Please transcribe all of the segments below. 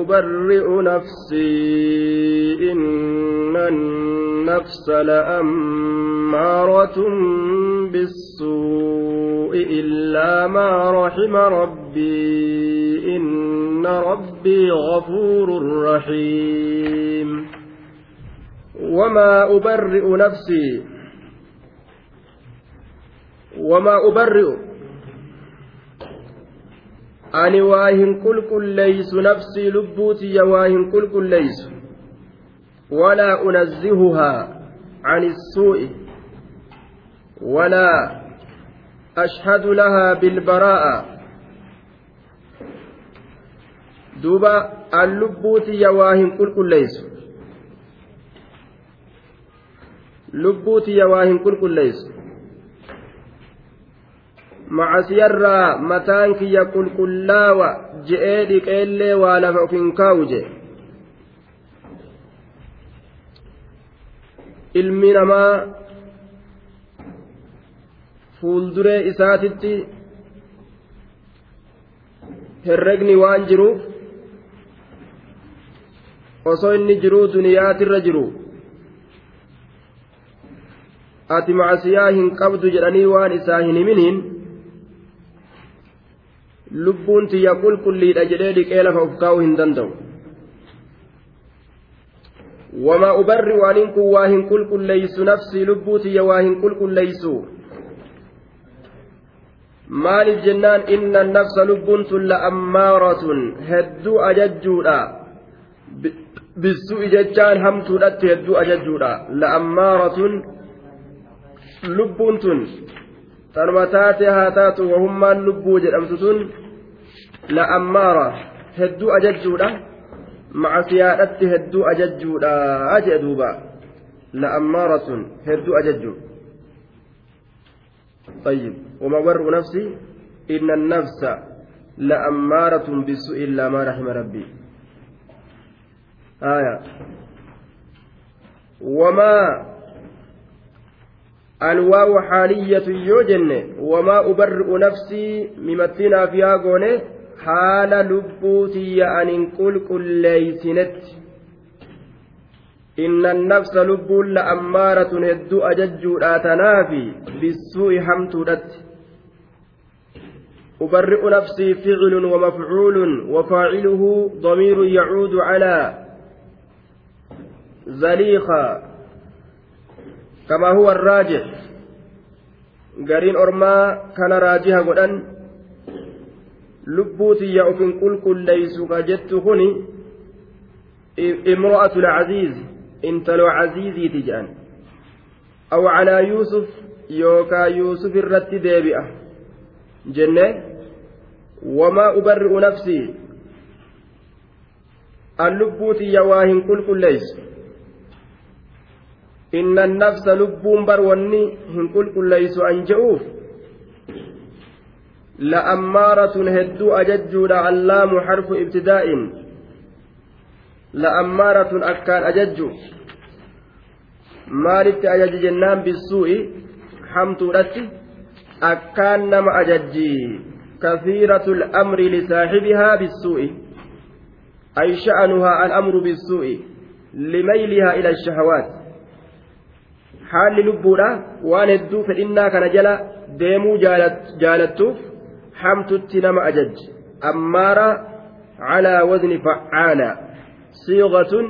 أبرئ نفسي إن النفس لأمارة بالسوء إلا ما رحم ربي إن ربي غفور رحيم وما أبرئ نفسي وما أبرئ ani waa hin qulqulleeysu nafsii lubbuutiyya waa hin qulqulleeysu walaa unazzihuhaa عن السوء ولا أشهد لها بالبراءة دوبا اللبوت يواهن كل كل ليس لبوت يواهن كل كل ليس macasiyarraa mataan kiyya qulqullaawa je'ee dhiqeellee waa lafa of hin kaa'u je ilmi namaa fuulduree isaatitti herregni waan jiruuf osoo inni jiruu duniyaatirra jiru ati macasiyaa hin qabdu jedhanii waan isaa hin himiniin lubbuun tiyya qulqulliidha jedhee dhiqee lafa of kaa'uu hin danda'u wamaa ubarri waan hin kun waa hin qulqulleeysu nafsii lubbuu tiyya waa hin qulqulleeysu maaliif jennaan inna nafsa lubbuun tun la'ammaaratun hedduu ajajjuudha bisu'i jechaan hamtuudhatti hedduu ajajjuudha la'ammaaratun lubbuun tun tanuma taate haa taatu wahummaan lubbuu jedhamtu tun لأمارة هدو أججودا مع سيادتي هدو أججودا أجي دوبا لأمارة هدو أججو طيب وما ور نفسي إن النفس لأمارة بالسوء إلا ما رحم ربي آية وما الواو حالية يوجن وما أبرئ نفسي ممتنا فيها قونه haala lubbuutiyya anin qulqulleeysinetti inna nafsa lubbuun la ammaaratun hedduu ajajjuudha tanaafi bisuu'i hamtuudhatti أبرئ نفسي فعل ومفعول وفاعله ضمير يعود على زليخة كما هو الراجح قرين أرما كان راجها قدن lubbuuti yaa ofin qulqulleysu ka jettu kun imro'atu lcaziiz intaloo caziiziiti je'an aw calaa yuusuf yookaa yuusuf irratti deebi'a jenne wamaa ubarri'u nafsii an lubbuutiyya waa hin qulqulleysu inna annafsa lubbuun bar wanni hin qulqulleysu an je'uuf لأمارة هدو أججو لعلام حرف ابتداء لأمارة أكان أججو maalitti ajaji jennaan bisuu'i hamtuudhatti akkaan nama ajajji كثيرة الأمر لصاحبها بالسوء أي شأنها الأمر بالسوء لميلها إلى الشهوات حال لبورا وان الدوف إنا كان جلا ديمو جالت جالتوف hamtutti nama ajajji ammaara calaa wazni faccaala siiqatun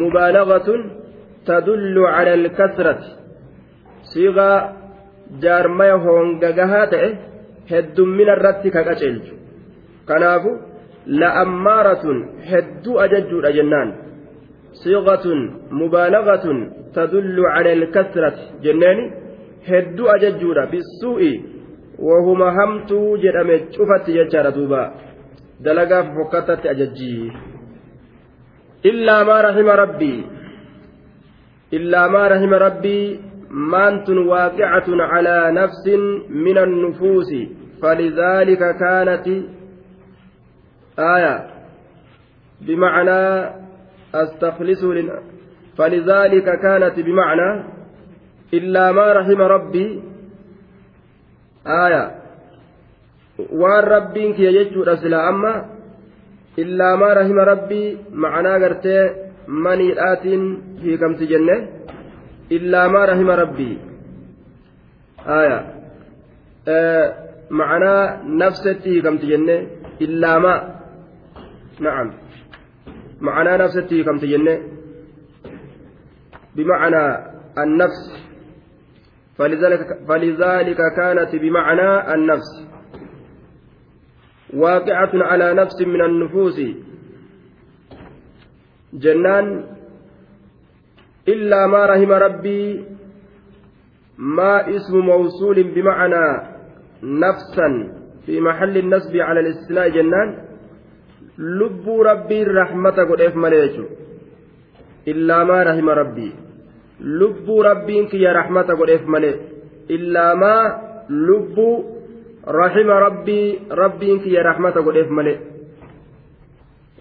mubaalagatun tadullu cala alkasrati siiqaa jaarmaya hoongagahaa ta'e heddummina irratti ka qaceelchu kanaafu ammaaratun hedduu ajajuudha jennaan siiqatun mubaalagatun tadullu cala alkasrati jenneeni hedduu ajajuudha bisuu'i wahuma hamtuu jedhame cufatti jechaadha duuba dalagaaf hokkatatti ajajjii illaa maa rahima rabbii illaa maa rahima rabbii maantun waaqicatun calaa nafsin min annufuusi falidaalika kaanati aaya بمعنى أستخلصه فلذلك كانت بمعنى إلا ما رحم ربي aaya waan rabbiin kiyya jechuudha silaa amma illaa maa rahima rabbii macanaa gartee maniidhaatiin hiikamsi jenne illaa rahima rabbii aaya macanaa nafsetti hiikamti jenne illaa na'am macanaa nafsetti hiikamti jenne bimacanaa nafs. فلذلك, فلذلك كانت بمعنى النفس واقعة على نفس من النفوس جنان إلا ما رحم ربي ما اسم موصول بمعنى نفسا في محل النسب على الاستثناء جنان لب ربي رحمة قد إف إلا ما رحم ربي lubbuu rabbiin kiyya rahmata godheef malee illaa maa lubbuu rahima rabbii rabbiin kiyya rahmata godheef malee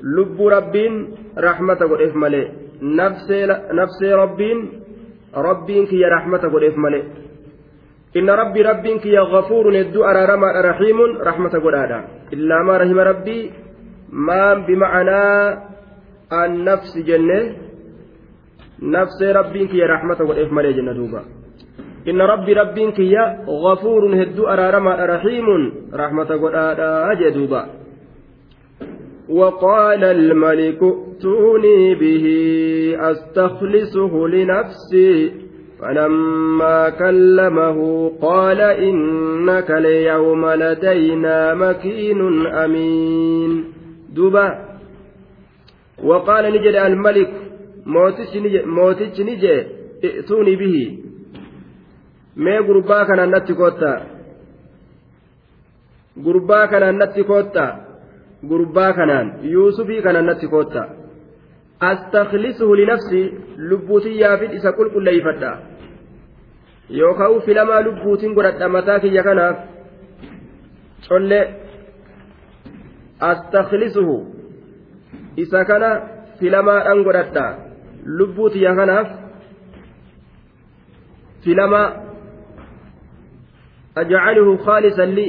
lubbuu rabbiin rahmata godheef malee nafsee rabbiin rabbiin kiyya rahmata godheef malee inna rabbi rabbiin kiyya ghafuurun hedduu araaramaadha rahiimuun rahmata godhaadha illaa maa rahima rabbii maan bima'anaa annafsi jennee nafsee rabbiin kiyya raaxmata godheef malee jenna duuba inna rabbi rabbiin kiyya ghafuurun hedduu araaramaadha raxiimuun raaxmata godhaadhaa jee duuba وقال الملك ائتوني به أستخلصه لنفسي فلما كلمه قال إنك ليوم لدينا مكين أمين دبا وقال نجد الملك mootichi ni jee i'tuuni bihi mee gurbaa kanaan natti koottaa gurbaa kanaan natti koottaa gurbaa kanaan yuusufii kanaan natti koottaa astaklisuhu linafsi lubbuutiyyaafin isa qulqulleeyfadha yookaan filamaa lubbuutiin godhadha mataa kiyya kanaaf collee astaklisuhu isa kana filamaadhaan godhadha. lubbuu tiyya kanaaf filama ajcaluhu khaalisan li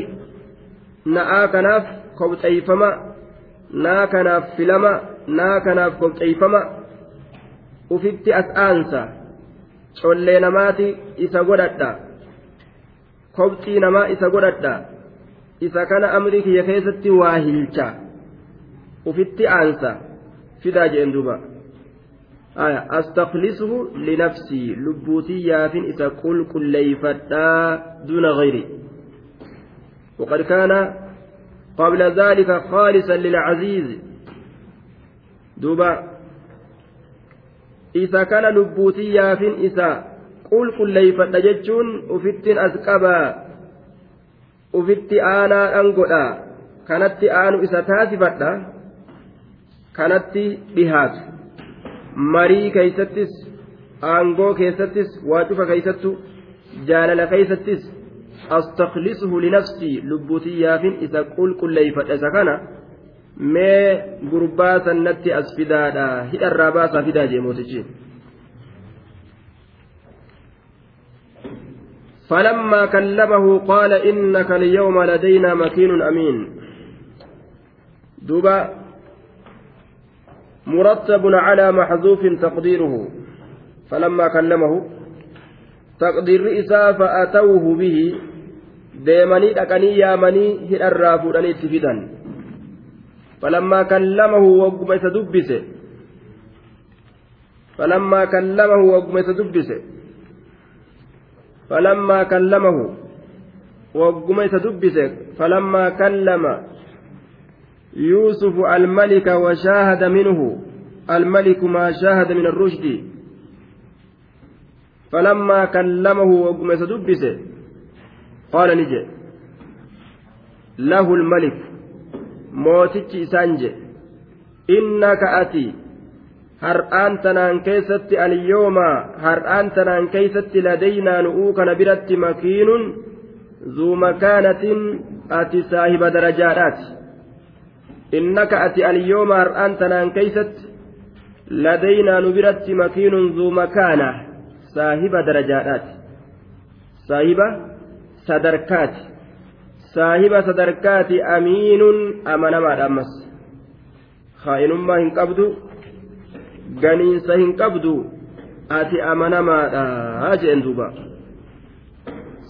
na'aa kanaaf kobxeeyfama naa kanaaf filama naa kanaaf kobxeeyfama ufitti as aansa collee namaati isa godhadha kobxii namaa isa godhadha isa kana amrii kiyya keessatti waa hilcha ufitti aansa fidaa jeen duuba آية، استخلصه لنفسي لبوتي يافن إذا قل كل ليفتا دون غيري وقد كان قبل ذلك خالصا للعزيز دوبا إذا كان لبوتي يافن إذا قل كل ليفتا جتشون وفتن أذكبا ufitti aanaadhaan godha kanatti aanu isa taasifadha كانت dhihaatu marii keeysattis aangoo keeysattis waa cufa keeysattu jaalala keeysattis astaklisuhu linafsii lubbutiyyaafin isa qulqulleeyfadha isa kana mee gurbaa sannatti as fidaadha hidharraa baasaa fidaa jee mootichi فلما كلمه قال إنك اليوم لدينا مكين أمين دوبا مرتب على محذوف تقديره فلما كلمه تقدير إساء فأتوه به deemanii dhaqanii yaamanii hidharraa fuudhanii itti fidan falammaa kallamahu wagguma isa dubbise falammaa kallamahu wagguma isa dubbise falammaa kallamahu wagguma isa dubbise falammaa kallama يوسف الملك وشاهد منه الملك ما شاهد من الرشد فلما كلمه وقم سدبسه قال نجي له الملك mootichi isaan je innaka ati har'aan tanaan keessatti alyoomaa har'aan tanaan keessatti ladaynaa nu'uu kana biratti makiinun zuu makaanatin ati saahiba darajaadhaati innaka ati alyooma har'aan tanaan keeysatti ladaynaa nu biratti makiinun zuu makaana saahiba darajaadhaati saahiba sadarkaati saahiba sadarkaati amiinun amanamaadha ammas kaa'inummaa hin qabdu ganiinsa hin qabdu ati amanamaadha jeen duuba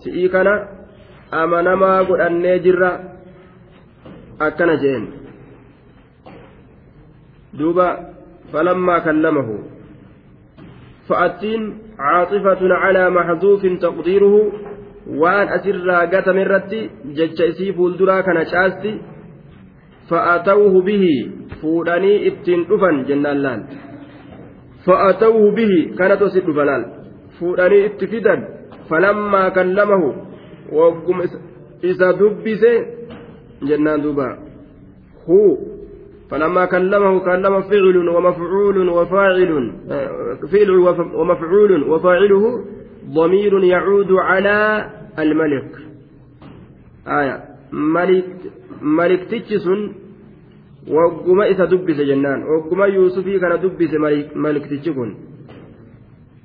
si'ii kana amanamaa godhannee jirra akkana jeen دوبا فلما كلمه فأتين عاطفة على محذوف تقديره waan asirraa gatame irratti jecha isii fuulduraa kana caasti fa'atawuhu bihi fuudhanii ittiin dhufan jennaan laal fa'atawuhu bihi kana tosi dhufa laal fuudhanii itti fidan falammaa kallamahu wagguma isa dubbise jennaan duuba huu فلما كلمه كلم فعل ومفعول وفاعل فعل ومفعول وفاعله ضمير يعود على الملك آية ملك ملك تجسون وقم إذا دبس جنان وقم يوسفي كان دبس ملك, ملك تجكون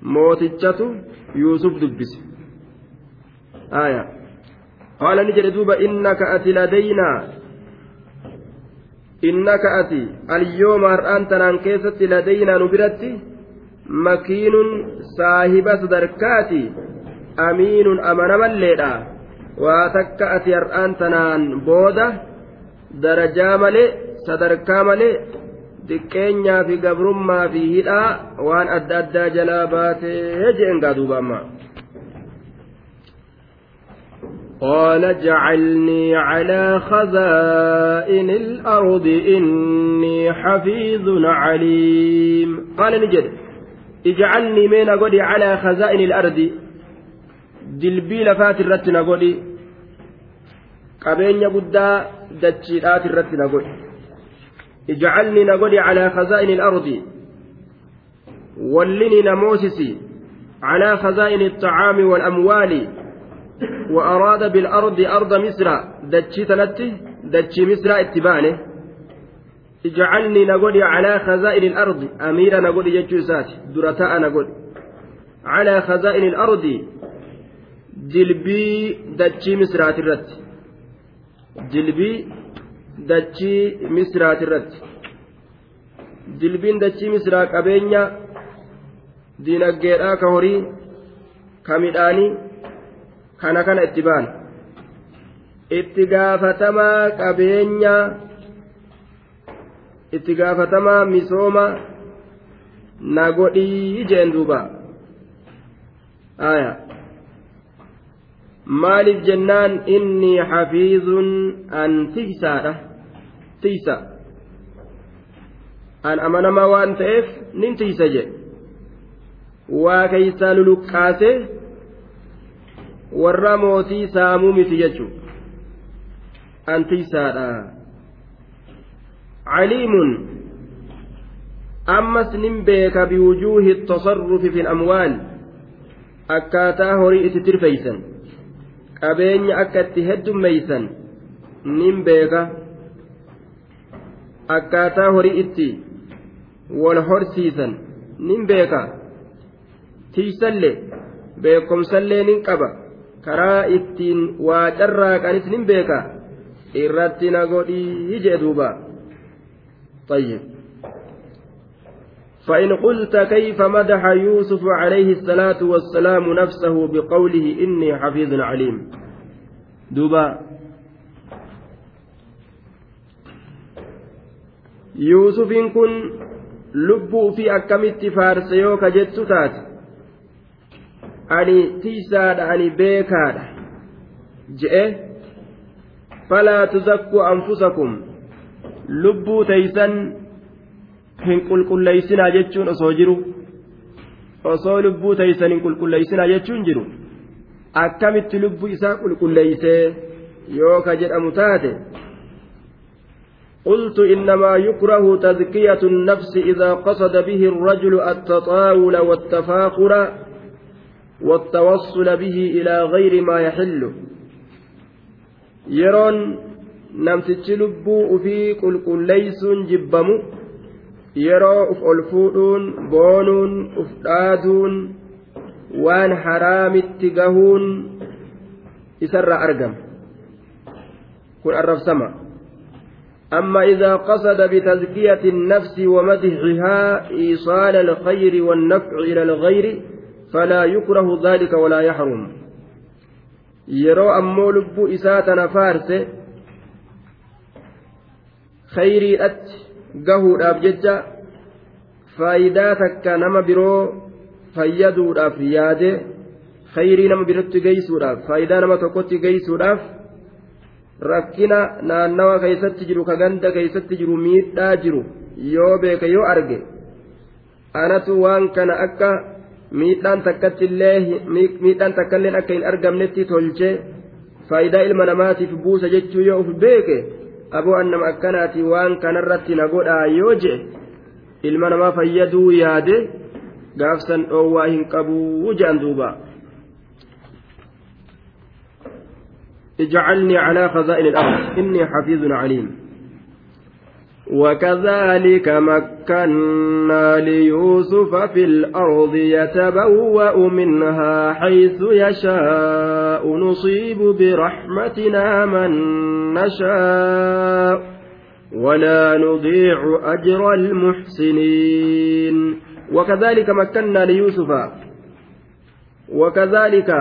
موتجته يوسف دبس آية قال نجري دوبا إنك أتي لدينا innaka ati alyooma har'aan tanaan keessatti ladaynaa nu biratti makiinun saahiba sadarkaati amiinun amanamalleedha waa takka ati har'aan tanaan booda darajaa malee sadarkaa malee diqqeenyaa fi gabrummaa fi hidhaa waan adda addaa jalaa baatee jeengaa gaaduuba قال اجعلني على خزائن الأرض إني حفيظ عليم قال نجد اجعلني من أقولي على خزائن الأرض دلبي لفات الرتن أقولي قبين قدا دتشيلات الرتن أقولي اجعلني نقولي على خزائن الأرض ولني نموسسي على خزائن الطعام والأموال وأراد بالأرض أرض مصر دتشي تنتي دتشي مصر اتبانه اجعلني نقولي على خزائن الأرض أميرا نقولي يجوزات درتاء نقول على خزائن الأرض جلبي دتشي مصر الرت جلبي دتشي مصر الرت jilbiin dachii misraa كابينيا diinagdeedhaa ka horii ka kana kana itti ba'an itti gaafatamaa qabeenya itti gaafatamaa misooma na godhii jeen duuba aya maaliif jennaan inni hafiizun an tiisaadha tiisa an amanamaa waan ta'eef nin tiisa jedhe waa keeysaa luluqqaase warra mootii saamuu miti jechu antiisaadha caliimun ammas nin beeka biwujuuhi tasarrufi fi amwaal akkaataa horii itti tirfeysan qabeenya akka itti heddumeysan nin beeka akkaataa horii itti wal horsiisan nin beeka tiiysallee beekomsallee nin qaba karaa ittiin waa carraaqanis nin beeka irratti na godhii jee duuba طيب فإن قلت كيف مدح يوسف عليه الصلاة والسلام نفسه بقوله إني حفيظ عليم دوبا يوسف إن كن لبوا في أكمت فارسيوك جت تاتي ani tiisaadha ani beekaadha je'e falaa tuzakku anfusakum lubbuu teeysan hin qulqulleeysinaa jechuun osoo jiru osoo lubbuu teeysan hin qulqulleeysinaa jechuun jiru akkamitti lubbuu isaa qulqulleeysee yoo ka jedhamu taate قلت إنما يكره تزكية النفس إذا قصد به الرجل التطاول والتفاخر والتوصل به إلى غير ما يحل يرون namtichi lubbuu ufii qulqulleeysuun jibbamu yeroo uf ol fuudhuun boonuun uf dhaaduun waan haraamitti gahuun isarraa argama kun arrabsama أما إذا قصد بتزكية النفس ومدحها إيصال الخير والنفع إلى الغير فلا يكره ذلك ولا يحرم yeroo ammoo lubbuu isaa tana faarse khayriidhatti gahuudhaaf jecha faayidaa takka nama biroo fayyaduudhaaf yaade khayrii nama biratti geeysuudhaaf faayidaa nama tokkotti geeysuudhaaf rakkina naannawa keeysatti jiru ka ganda keeysatti jiru miidhaa jiru yoo beeke yoo arge anatu waan kana akka miidhaan takkaileen akka hin argamnetti tolchee faayidaa ilma namaatiif buusa jechuu yoo of beeke aboo annama akkanaati waan kanarratti na godhaa yoo jee ilma namaa fayyaduu yaade gaafsan dhoowwaa hin qabuu je'an duuba اجعلني على خزائن الأرض إني حفيظ عليم وكذلك مكنا ليوسف في الأرض يتبوأ منها حيث يشاء نصيب برحمتنا من نشاء ولا نضيع أجر المحسنين وكذلك مكنا ليوسف وكذلك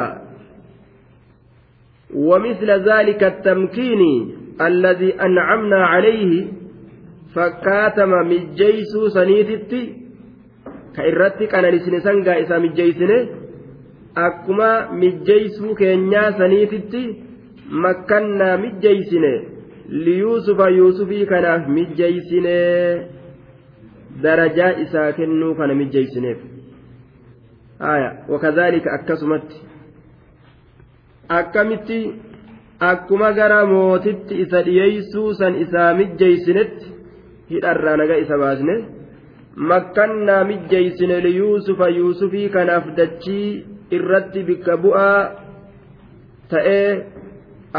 ومثل ذلك التمكين الذي أنعمنا عليه fakkaatama mijjeeysuu saniititti ka irratti kananisine sangaa isaa mijjeeysine akkuma mijjeeysuu keenyaa saniititti makkannaa mijjeeysine liyuusufa yuusufii kanaaf mijjeeysine darajaa isaa kennuu kana mijjeeysineef haya akkasumatti akkamitti akkuma gara mootitti isa dhiyeeysuu san isaa mijjeeysinetti hidharraa naga isa baasne makkannaa mijjeeysine yuusufa yuusufii kanaaf dachii irratti bikka bu'aa ta'ee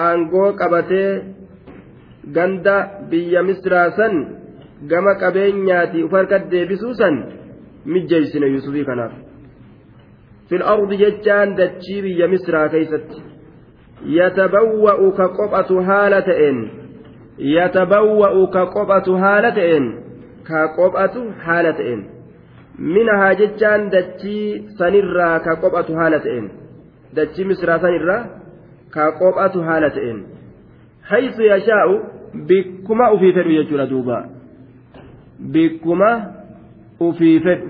aangoo qabatee ganda biyya misraa san gama qabeenyaati uf harka deebisuu san mijjeeysine yuusufii kanaaf fil ardi jechaan dachii biyya misraa keeysatti yatabawwa'u ka qophatu haala ta'een yatabawwa'u ka qophatu haala ta'een ka qophatu haala ta'een haa jechaan dachii sanirraa ka qophatu haala ta'een dachii misraa sanirraa ka qophatu haala ta'een haysu yashaa'u bikkuma ufii fedhu jechuudha duuba bikkuma ufii fedhu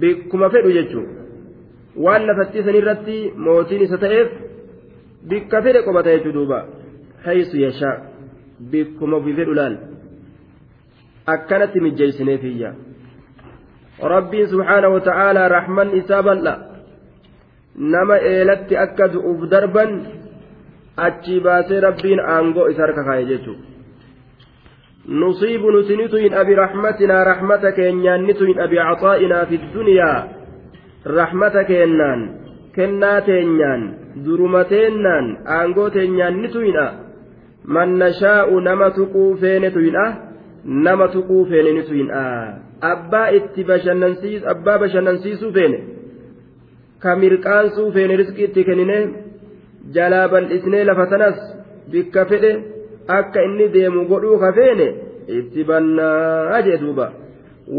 bikkuma fedhu jechuudha waan lafatti sanirratti mootiin isa ta'eef bikka fedhe qobata jechuudha duuba haysu yashaa'u. biikuma biifee dhulaan akkanatti mijeessinee fiigya. rabbiinsa waxaana oo ta'aala raaxman isa bal'a. nama eelatti akka du'uuf darban achii baasee rabbiin aangoo isa harka kaayateetu. nusiibuun sinituu inni abbi abi raaxmata keenyan ni tu'in abi acaa inaafi duniyaa raaxmata keenan kennaa teenyaan durumateenan aangoo teenyaan ni tu'in man nashaa'u nama tuquu feenetu hindha nama tuquu feenitu hindha abbaa itti bashannansiisu abbaa bashannansiisuu feene ka mirqaansuu feene riskii itti kennine jalaa bal'isnee lafa sanas bikka fedhe akka inni deemu godhuu ka feene itti bannaa jee duuba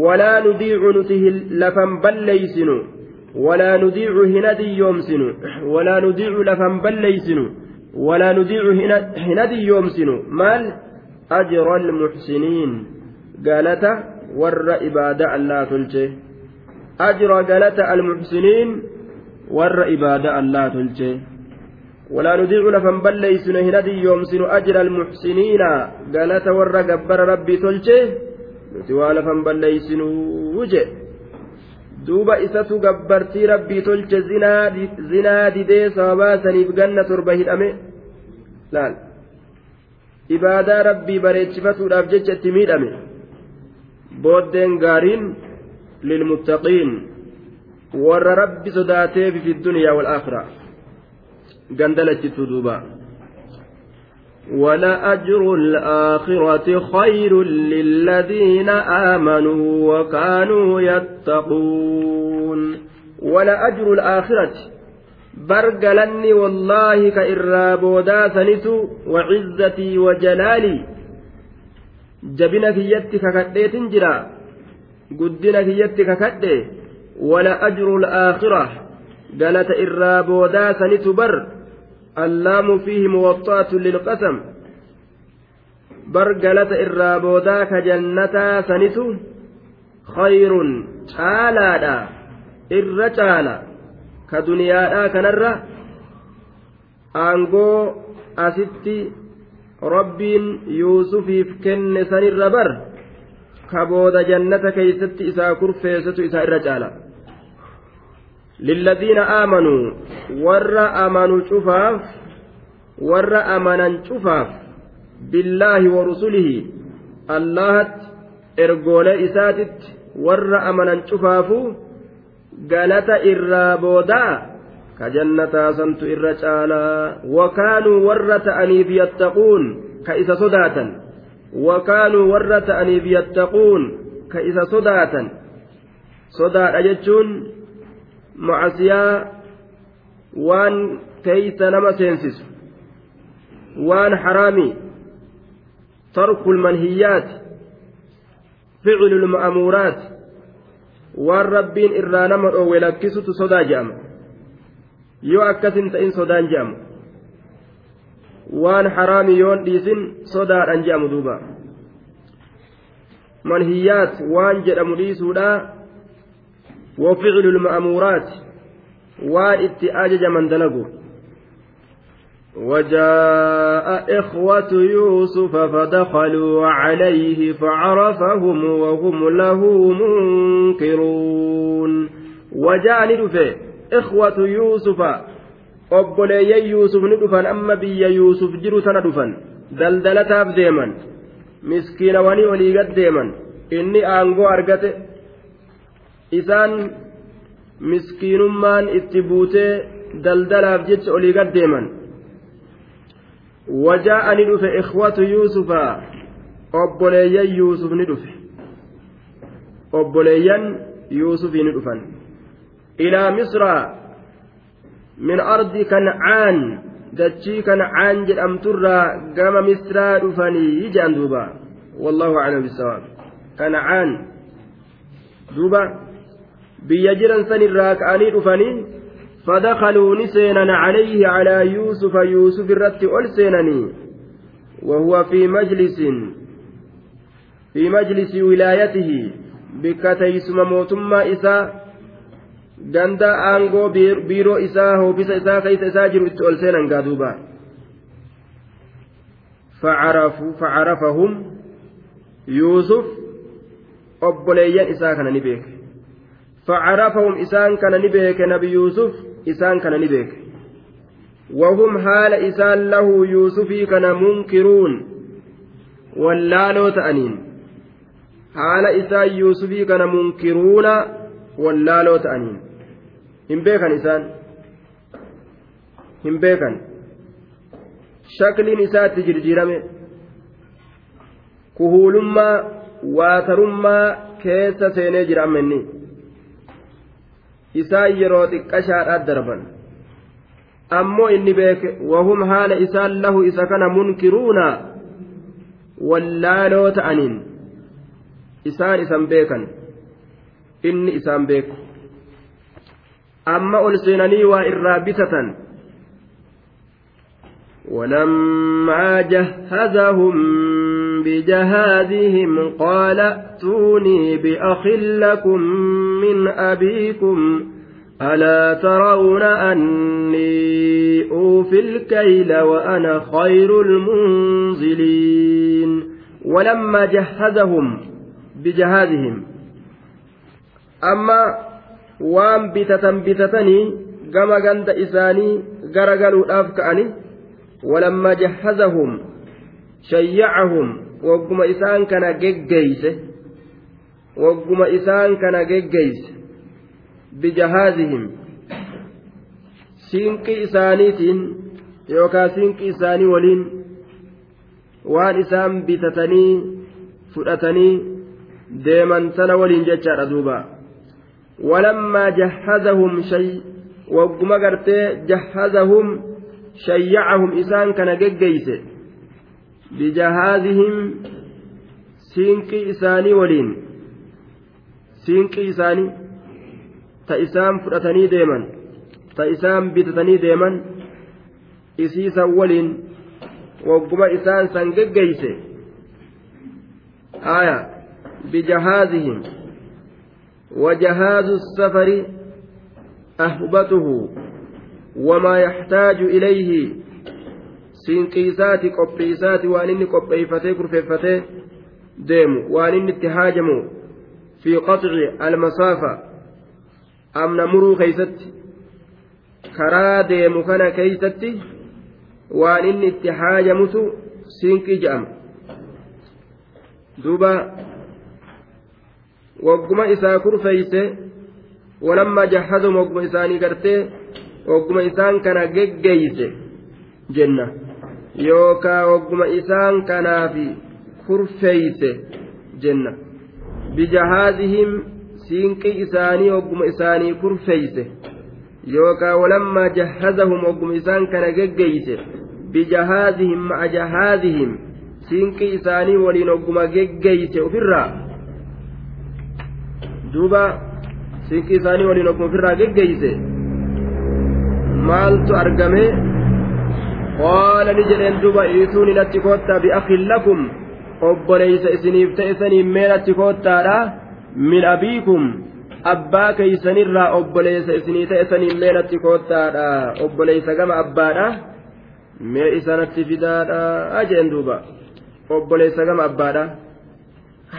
walaa nudiicu nuti lafan balleeysinu walaa nudiicu hina diyyoomsinu walaa nudiicu lafan balleeysinu ولا نضيع هندي يومسن مال أجر المحسنين قالت ور إبادة الله تلجي أجر قالت المحسنين ور إبادة الله تلجي ولا نذيع لفن بليسن هندي يومسن أجر المحسنين قالت ور قبر ربي تلجي نتوى لفن بليسن وجه duuba isatu gabbartii rabbii tolche zinaa didee sababaa saniif ganna torba hidhame laal ibaadaa rabbii bareechifatuudhaaf jecha itti miidhame booddeen gaariin lilmuttaqiin warra rabbi sodaatee fi duniyaa wal aakhira gandalachiftu duubaa ولأجر الآخرة خير للذين آمنوا وكانوا يتقون ولأجر الآخرة برقلني والله كإرى بودا سنسو وعزتي وجلالي جبنا في يدك ككديت جرا قدنا في يدك ككدي ولأجر الآخرة قالت إرى بودا سنسو بر allaamu fiihi himuu wabtu atuleelu qasamuu bar galata irraa boodaa ka jannataa saniitu hoyruun caalaadha irra caala ka duniyaadhaa kanarra aangoo asitti rabbiin yuusufiif kenne san bar barre kabooda jannata keeysatti isaa kurfeessitu isaa irra caala. lilladhiina aamanuu warra amanu cufaaf warra amanan cufaaf billaahi wa rusulihi allahatti ergoolee isaatitti warra amanan cufaafu galata irraa boodaa ka jannataasantu irra caalaa wakaanuu warra ta'aniif yattaquun ka isa sodaatan wakaanuu warra ta'aniif yattaquun ka isa sodaatan sodaadha jechuun macasiyaa waan teeysa nama seensisu waan haraamii tarkul manhiyyaati ficlul ma'amuuraati waan rabbiin irraa nama dhoowwe lakkisutu sodaa je'ama yoo akkasin ta'in sodaan je'amu waan haraami yoon dhiisin sodaadhaan je'amu duuba manhiyyaat waan jedhamu dhiisuudhaa وفعل المأمورات وان اتآجج من دلقوا وجاء إخوة يوسف فدخلوا عليه فعرفهم وهم له منكرون وجاء ندفه إخوة يوسف obboleeyyan yuusuf ni dhufan amma biyya yuusuf jiru tana dhufan daldalataaf deeman miskiinawanii olii gad deeman inni aangoo argate isaan miskiinummaan itti buutee daldalaaf jecha olii gad deeman wajaa ni dhufe ikhwatu yuusufa obboleeyyan yuusuf ni dhufe obboleeyyan yuusufii ni dhufan ilaa misraa min ardi kancaan dachii kancaan jedhamturraa gama misraa dhufanii jedhan duuba wallaahu aclam bisawaab kancaan duuba biyya jiran san irraa ka'anii dhufanii فدخلوا نسينا عليه على يوسف يوسف الرت ألسينني وهو في مجلس في مجلس ولايته بكتيسم موتم إسا دند أنغو بيرو إسا هو بس إسا كيس إسا جرت ألسينا قادوبا فعرفوا فعرفهم يوسف أبليا إسا كان نبيك فعرفهم إسان كان نبيك نبي يوسف إسان كان نبيك وهم حال إسان له يوسفي كان منكرون wallaaloo ta'aniin haala isaa yuusufii kana munkiruuna wallaaloo ta'aniin hin beekan isaan hin beekan shakliin isaatti jirjiirame kuhuulummaa waatarummaa keessa seenee jira ammenni isaan yeroo xiqqashaadhaat darban ammoo inni beeke wahum haala isaan lahu isa kana munkiruuna wallaaloo ta'aniin isaan isan beekan inni isaan beeku amma ol seenanii waa irraa bitatan ولما جهزهم بجهادهم قال ائتوني بأخ لكم من أبيكم ألا ترون أني أوفي الكيل وأنا خير المنزلين ولما جهزهم بجهادهم أما waan bitatan bitatanii gama ganda isaanii garagaluudhaaf ka'ani walamma jahazahum shayyacahum wagguma isaan kana geggeeyse wagguma isaan kana geggeeyse bijahaazihim siinqii isaaniitiin yookaan siinqii isaanii waliin waan isaan bitatanii fudhatanii deeman sana waliin jechaadha duuba walammaa jahazahum shay wagguma gartee jahazahum shayyacahum isaan kana geggeeyse bijahaazihim siinqii isaanii waliin siinqii isaanii ta isaan fudhatanii deeman ta isaan bitatanii deeman isiisan waliin wagguma isaan san geggeeyse aya bijahaazihim وجهاز السفر أهبته وما يحتاج إليه qophii isaati waan inni qopheeyfatee kurfeeffatee deemu waan inni itti haajamu fi qatci almasaafa amna muruu keeysatti karaa deemu kana keeysatti waan inni itti haajamutu sinqii jedhama duuba wagguma isaa kurfeeyse walamma jahazum wagguma isaanii gartee wagguma isaan kana geggeeyse jenna yookaa hogguma isaan kanaafi kurfeeyse jenna bijahaadihim siinqii isaanii hogguma isaanii kurfeeyse yookaa walammaa jahazahum hogguma isaan kana geggeeyse bijahaadihim ma'a jahaadihim siinqii isaanii waliin hogguma geggeeyse ofirraa duuba siinqii isaanii waliin hogguma ofirraa geggeeyse maaltu argamee qaala jedheen duba iisuu ninatti koottaa bi'akin lakum obboleeysa isiniif ta'e saniin koottaadha min abiikum abbaa keeysanirraa obboleeysa isinii ta'e saniin meenatti koottaadha obboleeysa gama abbaadha mee isanatti fidaadha jedheen duuba obboleeysa gama abbaadha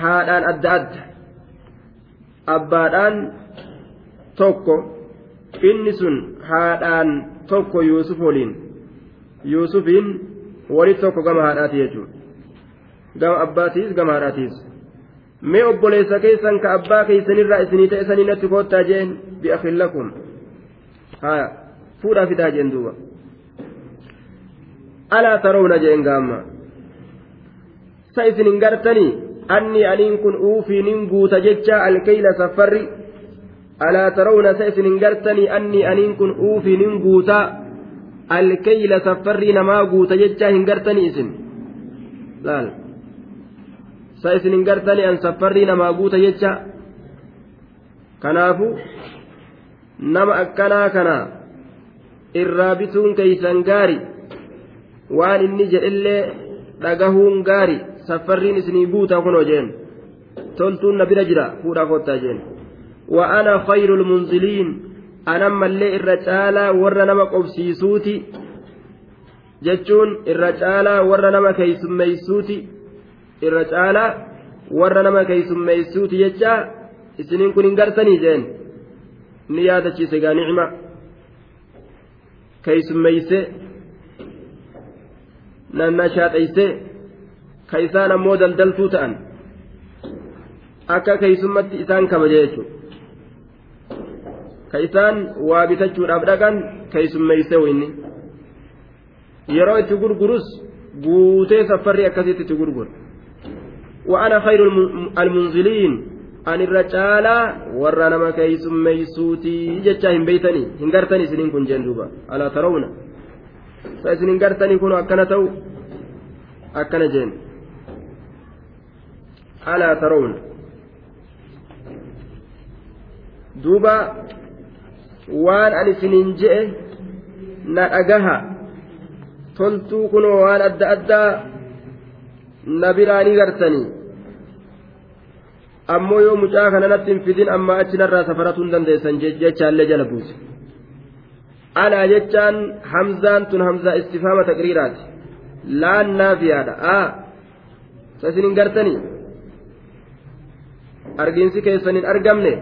haadhaan adda adda abbaadhaan tokko inni sun haadhaan tokko yusuf waliin yuusufiin wali tokko gama haadhaati jechuudha gama abbaatiis gama haadhaatiis mee obboleessa keessan ka abbaa keessanirraa isinii ta'e sanii natti koottaa jeen bi'afin lakum haya fuudhaa fidaa jeen duuba alaa tarawna jeen gaamma sa isin hin gartanii anni aniin kun uufiinin guuta jecha alkeyla saffarri alaa tarawna sa isin hin gartanii anni aniin kun uufiinin guutaa alkeyla saffarrii namaa guuta jechaa hin gartani isin laal sa isin hin gartani an saffarrii namaa guuta jecha kanaafu nama akkanaa kana irraa bituun keeysan gaari waan inni jedhellee dhagahuun gaari saffarriin isinii guutaa kunoo jeen toltuun na bira jira fuudhaa kottaa jeen wa ana khayru lmunziliin mallee irra caalaa warra nama qobsiisuuti jechuun irra caalaa warra nama keeysummeeysuuti irra caalaa warra nama jecha isiniin kun hin garsanii jeen ni yaadachiise gaa nicma keeysummeeyse nannashaadheyse ka isaan ammoo daldaltuu ta'an akka keeysummatti isaan kabaje ka isaan waa bitachuudhaaf dhaqan keessummeessee wayne yeroo itti gurgurus guutee saffarri akkasitti itti gurgur gurgura wa'ana khayru almunziliin an irra caalaa warra nama keessummeessuutii jecha hin beeytanii hin gartanii isiniin kun jeen duuba alaa tarawna sa isiniin gartanii kun akkana ta'u akkana jeen alaa tarawna duuba waan an isiniin je'e na dhagaha toltuu kunoo waan adda addaa na biraanii gartanii ammoo yoo mucaa kana natti hin fidin ammaa achi narraa safaratuu hin dandeessan jechaallee jala buuse anaa jechaan hamzaan tun hamzaa istifaama taqriiraati laan naafiyaadha aa sa isin hin gartanii argiinsi keessan hin argamne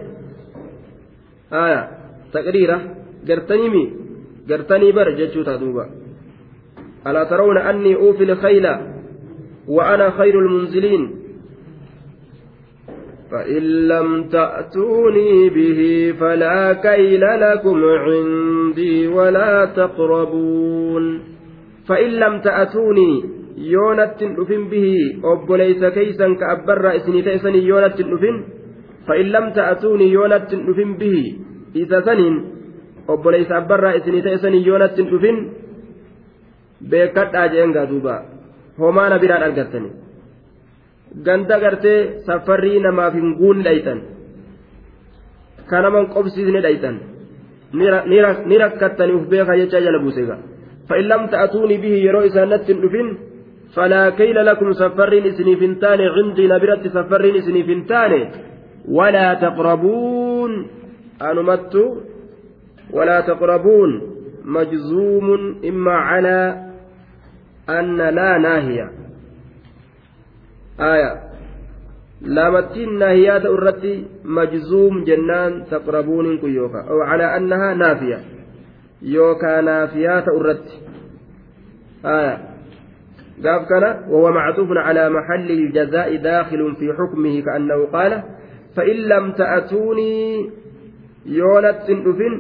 aayaa taqriira gartaniimi مي bara jechuu taa duuba alaa tarawna annii uufi lkhayla wa ana khayru فإن لم تأتوني به فلا كيل لكم عندي ولا تقربون فإن لم تأتوني يونت نفن به أبليس كيسا كأبر إسني تيسني يونت نفن فإن لم تأتوني يونت نفن به isa saniin obboleessa abbarraa isinii ta'e sanii yoonatti hin dhufin beekadhaa jeen gaaduuba homaana biraan argattani ganda gartee safarrii namaaf hin guun dhaytan kanaman qobsiisne dhaytan ni rakkattanii uf beekaa jecha jala buusega fa'in lam ta'atuuni bihi yeroo isaan natti hin dhufin فلا كيل لكم سفرين اسني فنتان عندي نبرة سفرين اسني فنتان ولا تقربون anumattu walaa taqrabuun majzuumun immaa calaa anna laa naahiya aya laamattiin naahiyaa ta'u irratti majzuum jennaan taqrabuuniin kun yookaa oo calaa annahaa naafiya yookaa naafiyaa ta'u irratti aya قال كان وهو معطوف على محل الجزاء داخل في حكمه كأنه قال فإن لم تأتوني yoo lattin dhufin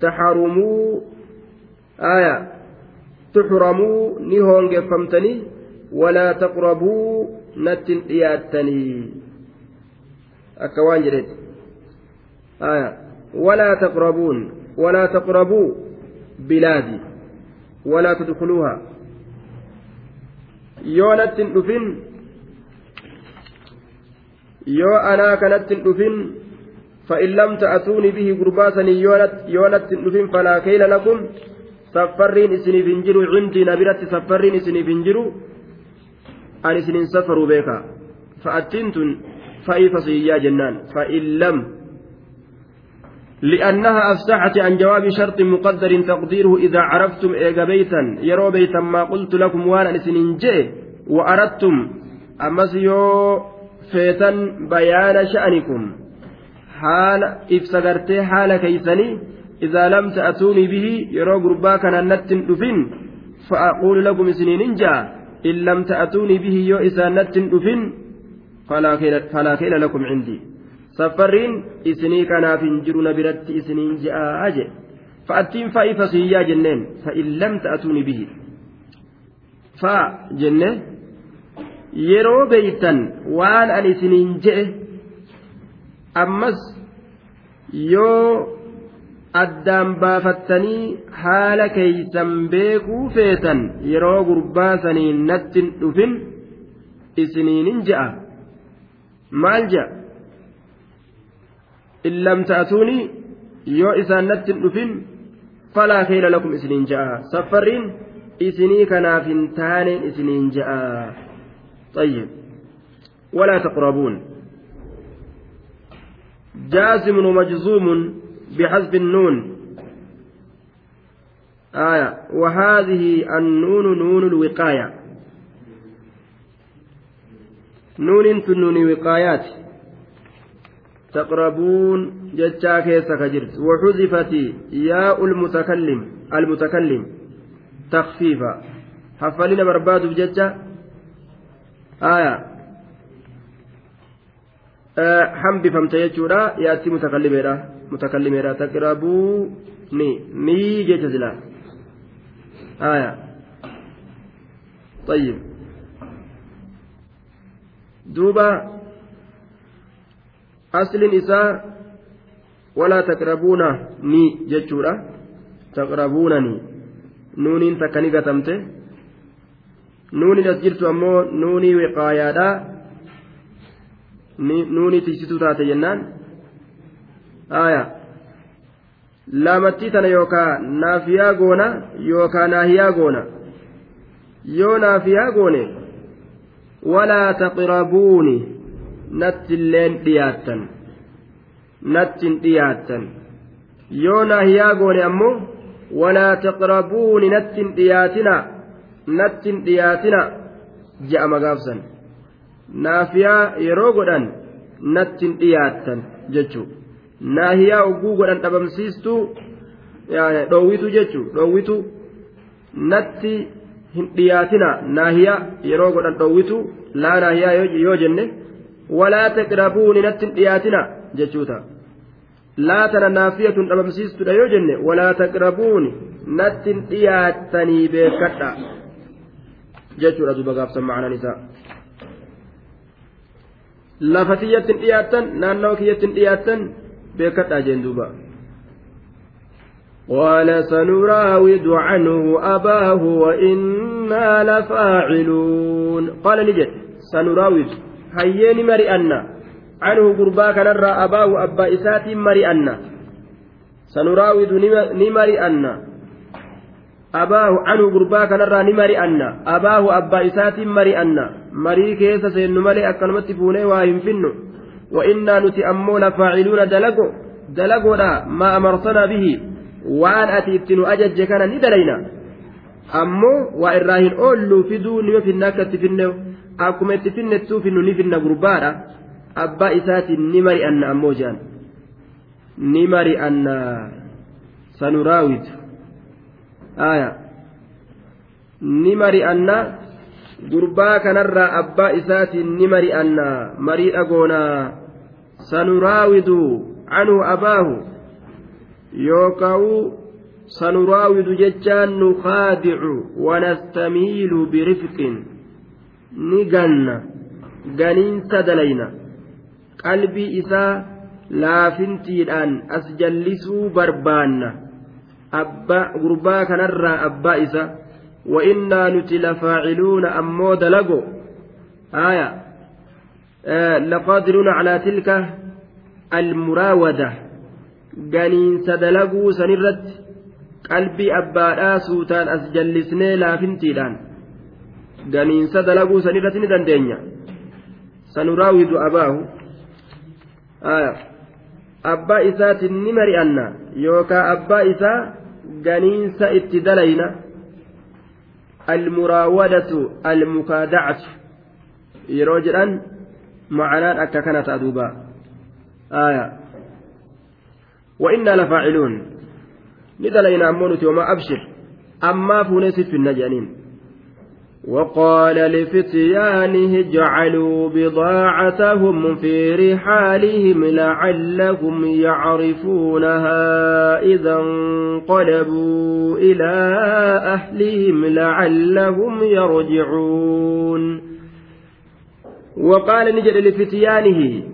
taxarumuu aya tuxramuu ni hoongeeffamtanii walaa taqrabuu nattin dhiyaattanii akka waan jedhetti aya walaa taqrabuun walaa taqrabuu bilaadi walaa tudkuluuha yoo nattin dhufin yoo anaa kanattin dhufin فإن لم تأتوني به قرباسا يونت نفهم فلا كيل لكم سفرين إسني فنجروا عندي نبرة سفرين إسني فنجروا أن إسنين سفروا بك فأتنتن فإيفصي يا جنان فإن لم لأنها أفتحت عن جواب شرط مقدر تقديره إذا عرفتم إيجا بيتا يرو بيتا ما قلت لكم وانا إسنين جئ وأردتم أمس فيتا بيان شأنكم haala ibsa haala keeysanii idaa lam ta'tuunii bihi yeroo gurbaa kanaan natti hin dhufin fa'aquulu lakum isiniin hin ja'a in lam ta'tuunii bihi yoo isaan natti dhufin falaa keela lakum cindii saffarriin isinii kanaaf hin jiru na biratti isiniin ja'a jedhe fa'attiin fa'i fasiyyaa jenneen fa'in lam bihi fa'a jenne yeroo beeytan waan an isiniin jedhe ammas yoo addaan baafattanii haala keeysan beekuu feetan yeroo gurbaasanii nattin dhufin isiniinin ja'a maal ja'a illam ta'atuuni yoo isaan nattin dhufin falaa keela lakum isiniin ja'a saffarriin isinii kanaaf hin taane isiniin ja'a xayyib walaa taqrabuun جاسم مجزوم بحذف النون آية وهذه النون نون الوقاية نون النون وقايات تقربون جتا كيس كجرت وحذفت ياء المتكلم المتكلم تخفيفا حفلنا برباد بجتا آية hambifamte jechuudha yaatti mutakallimeedha mutakallimeedha taqirabuu ni ni jecha silaa aya طيب دوبا أصل نساء ولا تقربون ني جتشورا تقربونني نونين تكني قتمت نوني لسجلت أمو نوني وقايا nuuni tiysituu taate jennaan aayaa laamattii tana yookaa naafiyaa goona yookaa naahiyaa goona yoo naafiyaa goone walaa taqrabuuni nattiilleen natti hin dhiyaattan yoo naahiyaa goone ammoo walaa taqrabuuni nattin dhiyaatina hin dhiyaatina ja'a gaafsan. naafiyaa yeroo godhan nattiin dhiyaattan jechuun naahiyaa oguu godhan dhabamsiistuu dhoowwitu jechuun dhoowwitu natti hin dhiyaatina naahiyaa yeroo godhan dhoowwitu laa naahiyaa yoo jenne walaa taqrabuuni natti hin dhiyaatina jechuuta laa tana naafiya tun dhabamsiistuudha yoo jenne walaa taqrabuuni natti hin dhiyaatanii beekadha jechuudha duuba gaafsan ma'anaan isaa. Lafati yaa tin dhiyaatan naannoo kiyati n dhiyaatan beekan taajendu ba. Qaale san uraawwitu caanu abbaahu wa ina lafa celuun. Qaale ni jiru. San uraawwitu hayyee ni mari aana. gurbaa kanarraa abbaahu abbaa ni mari aana. Abbaahu caanu gurbaa kanarraa abbaa isaatiin mari marii keessa seennu malee akkanumatti fuunee waa hin finnu wa'innaa nuti ammoo lafaaciluuna dalago dalagoodha maa amarsanaa bihi waan ati itti nu ajajje kana ni dalayna ammoo waa irraa hin oolluu fiduu nima finna akka itti finne akkuma itti finnettuu finnu ni finna gurbaadha abbaa isaatiin ni mari'anna ammoo jedhan ni sanu sanuraawitu aya ni mari'anna Gurbaa kanarraa abbaa isaatiin ni mari'anna marii dhagoonaa sanuraawidu canhu abaahu yookaa'u sanuraawidu jechaan nu kaadicu wanastamiilu birifqin ni ganna ganiinsa dalayna qalbii isaa laafintiidhaan as jallisuu barbaanna gurbaa kanarraa abbaa isa وإنا نتي لفاعلون أمو دلقو آية آه لقادرون على تلك المراودة قنين سدلقو سنرت qalbii abbaadhaa suutaan as jallisnee laafintiidhaan ganiinsa dalaguu san irratti ni dandeenya sanuraawidu abaahu abbaa isaatiin ni mari'anna yookaa abbaa isaa ganiinsa itti dalayna المراودة المكادعة yeroo jedhan ma'anaan akka kana ta'a duuba aya wa'innaa lafaaciluun ni dalayna ammoo nuti homaa abshir ammaa fuunee siffin na jedhaniin وقال لفتيانه اجعلوا بضاعتهم في رحالهم لعلهم يعرفونها إذا انقلبوا إلى أهلهم لعلهم يرجعون وقال نجد لفتيانه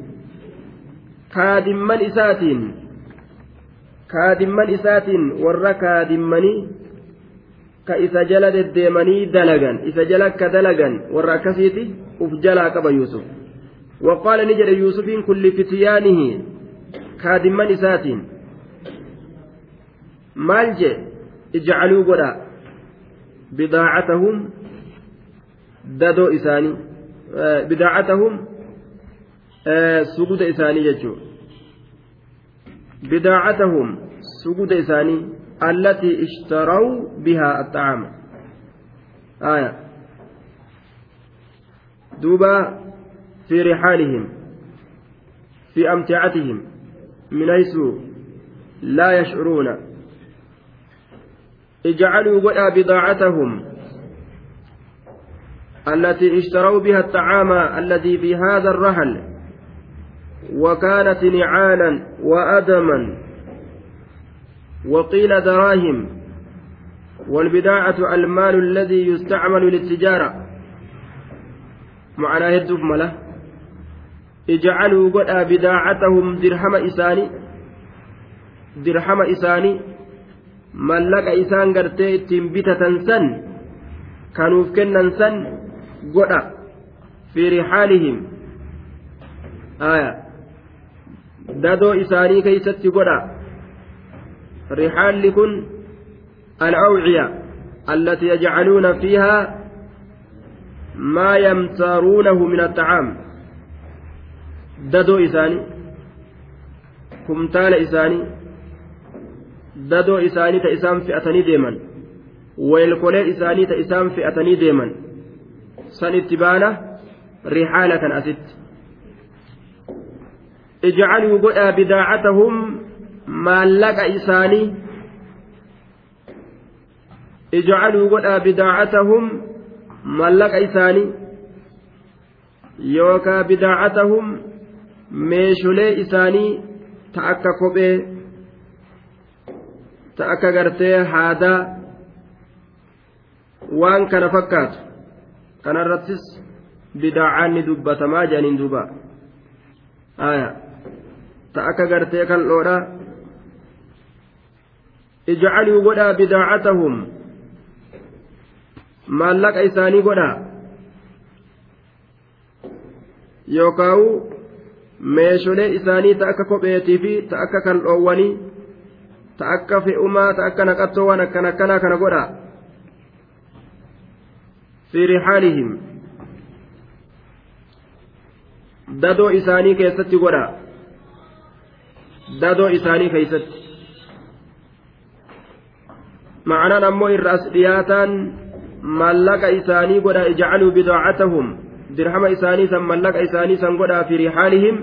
من إسات من إسات ور كادمني ka isa jala deddeemanii dalagan isa jala ka dalagan warra akkasiiti uf jalaa qaba yuusuf waqaala ni jedhe Yusufiin kun lifitiyaanihi kaadiman isaatiin maal je ijcaluu godha bidaacatahum dadoo isaanii eh, bidaacatahum eh, suguda isaanii jechuu bidaacatahum suguda isaanii التي اشتروا بها الطعام آية دوبا في رحالهم في أمتعتهم من حيث لا يشعرون اجعلوا ولا بضاعتهم التي اشتروا بها الطعام الذي بهذا الرحل وكانت نعالا وأدما وقيل دراهم والبداعة المال الذي يستعمل للتجارة معناه الدف مله اجعلوا قد بداعتهم درهم إساني درهم إساني mallaqa isaan gartee ittiin bitatan san kanuuf kennan san godha fi rixaalihim dadoo isaanii keeysatti godha رحال كن الأوعية التي يجعلون فيها ما يمتارونه من الطعام ددو إساني كمتال إساني ددو إساني تإسام فئتني ديما ويلكولي إساني تإسام فئتني ديما سن رحالة أسد اجعلوا بداعتهم maallaqa isaanii ijcaluu godhaa bidaacatahum maallaqa isaanii yookaa bidaacatahum meesholee isaanii ta akka kophee ta akka gartee haadaa waan kana fakkaatu kanarrattis bidaacaan ni dubbatamaa jedhaniin dubaa ta akka gartee kan dhoodhaa ijcaluu godhaa bidaacatahum maallaqa isaanii godhaa yookaan meesholee isaanii ta akka kopheetii fi ta akka kan dhoowwanii ta akka fe'umaa ta akka naqattoo waan akkan akkanaa kana godhaa fi rixaalihim dadoo isaanii keessatti godhaa dadoo isaanii keessatti. معنaan ammoo irra as dhiyaataan maallaqa isaanii godha ijacaluu bidaacatahum dirhama isaanii san mallaqa isaanii san godhaa fi rixaalihim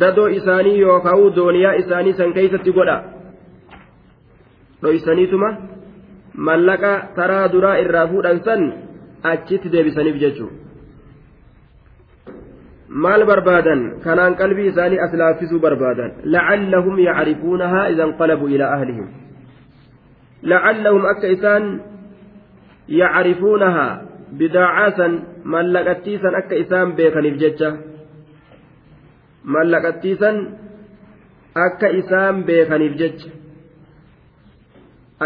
dadoo isaanii yookaa'u dooniyaa isaanii san keeysatti godha dhoysaniituma mallaqa taraa duraa irraa fuudhan san achitti deebisaniif jechuudha maal barbaadan kanaan qalbii isaanii as laaffisuu barbaadan lacallahum yacrifuunahaa ida inqalabuu ilaa ahlihim lacallahum akka isaan yacrifuunahaa bidaacaasan mallaqattiisan akka isaan beekaniif jecha mallaqattiisan akka isaan beekaniif jecha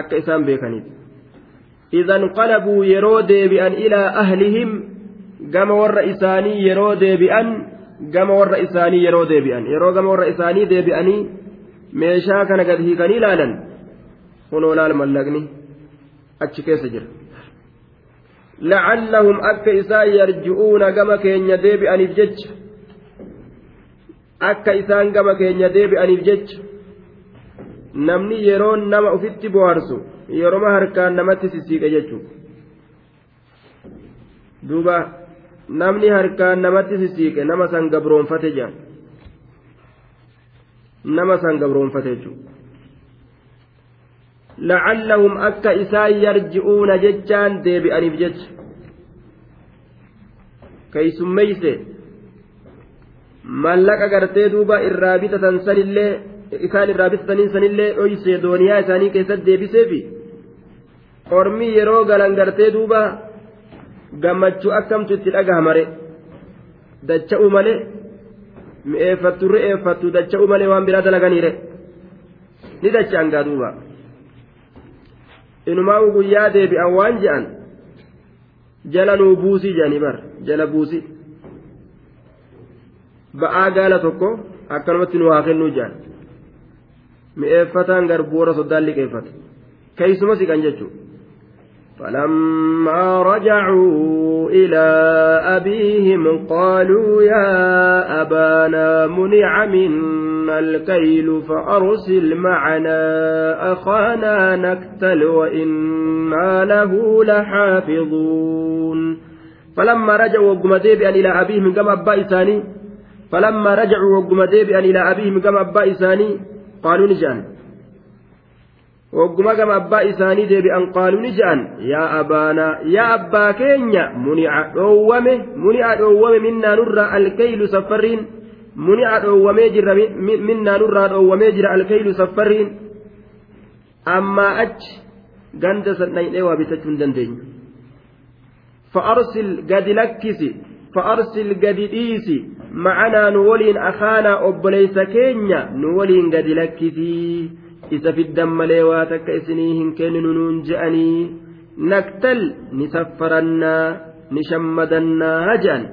akka isaan beekaniif idan qalabuu yeroo deebi'an ilaa ahlihim gama warra isaanii yeroo deebi'an gama warra isaanii yeroo deebi'an yeroo gama warra isaanii deebi'anii meeshaa kana gad hiikanii ilaalan kunoo laal mallaqni achi keessa jira laallahum akka isaan yarji'uuna gama keenya deebi'aniif jecha akka isaan gama keenya deebi'aniif jecha namni yeroo nama ufitti bohaarsu yeroma harkaan namatti sisiiqe jechuudha duuba. namni harkaan namatti sisiiqe nama san gabroonfate jedhan nama san gabroonfate jechuudha lacallahum akka isaan yarji'uuna jechaan deebi'aniif jecha keeysummeeyse mallaqa gartee duuba irraa bitatan sanillee isaan irraa bitataniin sanillee dhoyse dooniyaa isaanii keessatti deebiseefi ormi yeroo galan gartee duuba. gammachuu akkamtu itti hamare dacha'u malee mi'eeffattu re'eeffattu dacha'u malee waan biraa dalaganiire ni dacha'an duubaa inumaa guyyaa deebi'an waan je'an jala nuu buusi je'anii bar jala buusi. ba'aa gaala tokko akkanumatti nu waa kennuu je'an mi'eeffataan garboora soddaan liqeeffate keessuma siqan jechuudha. فلما رجعوا إلى أبيهم قالوا يا أبانا منع منا الكيل فأرسل معنا أخانا نكتل وإنا له لحافظون فلما رجعوا وقم ديبئا إلى أبيهم كما أبا ثاني فلما رجعوا وقم ديبئا إلى أبيهم كما أبا ثاني قالوا نجان hogguma gama abbaa isaanii deebi'an qaaluu ni je'an yaa yaa abbaa keenya muni'a dhoowwame muni'a dhoowwame minnaanurraa alkaylu saffarriin muni'a dhoowwamee minnaanurraa jira alkaylu saffarriin ammaa achi ganda sandhaynee waa bitachuu hin dandeenyu fa'arsil gadi lakkisi fa'arsil gadi dhiisi macanaa nu waliin akhaanaa obboleysa keenya nu waliin gadi lakkisi. isa fiddan malee waa takka isinii hin kenninu nuun je'anii naktal ni saffarannaa ni shammadannaa ha je'an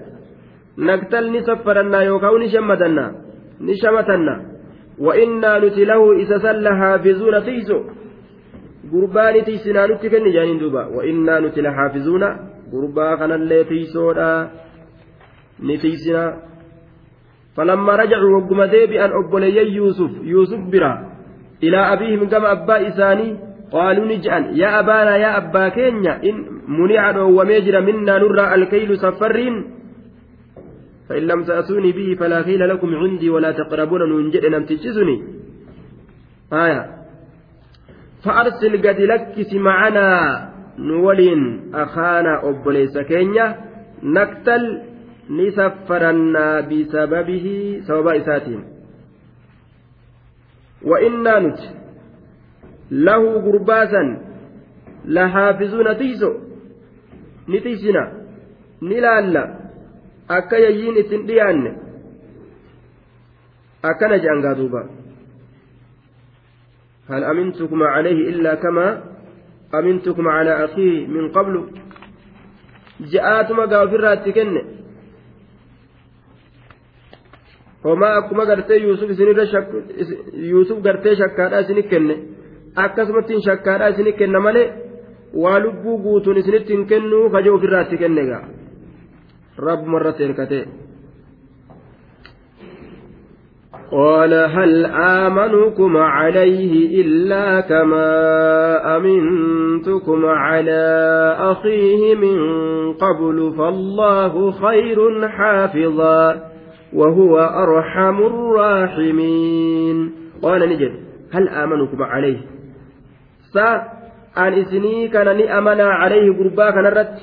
naktal ni saffarannaa yookaan ni shammadannaa ni shamatannaa wa'innaa nuti lahu isa salla haafizuuna tiiso gurbaan tiisinaa nutti kenni jaaniin duuba wa'innaa nuti la haafizuuna gurbaa kanallee tiisoodha ni tiisinaa falammaa rajacuu wagguma deebi'an obboleeyyan yuusuf yuusuf biraa ilaa abiihim gama abbaa isaanii qaaluu ni je'an yaa abaana yaa abbaa keenya in muni'a dhoowwamee jira minnaa nurraa alkaylu saffarriin فإن لم تأتوني به فلا كيل لكم عندي ولا تقربون ننجئ نمتجزني آية فأرسل قد لكس معنا نولين أخانا أبليس كينيا نقتل نسفرنا بسببه سبب إساتهم وإنا نت له قرباسا لحافظون تيسو نتيسنا نلالا akka yayyiin ittin dhiyaanne akkana je'an هل أمنتكم عليه إلا كما أمنتكم على أخيه من قبل جاءتما قافرات كن homaa akkuma gartee yuusuf gartee shakkaadhaa isini kenne akkasumatti shakkaadhaa isini kenna malee waa lubbuu guutuun isinitti hin kennu kaje ofirraatti kenne gaa rabbuma irratti hirkate قال هل آمنكم عليه إلا كما أمنتكم على أخيه من قبل فالله خير حافظاً وهو أرحم الراحمين وأنا نجد هل آمنكم عليه أن إسني كان نأمن عليه قربا كان الرد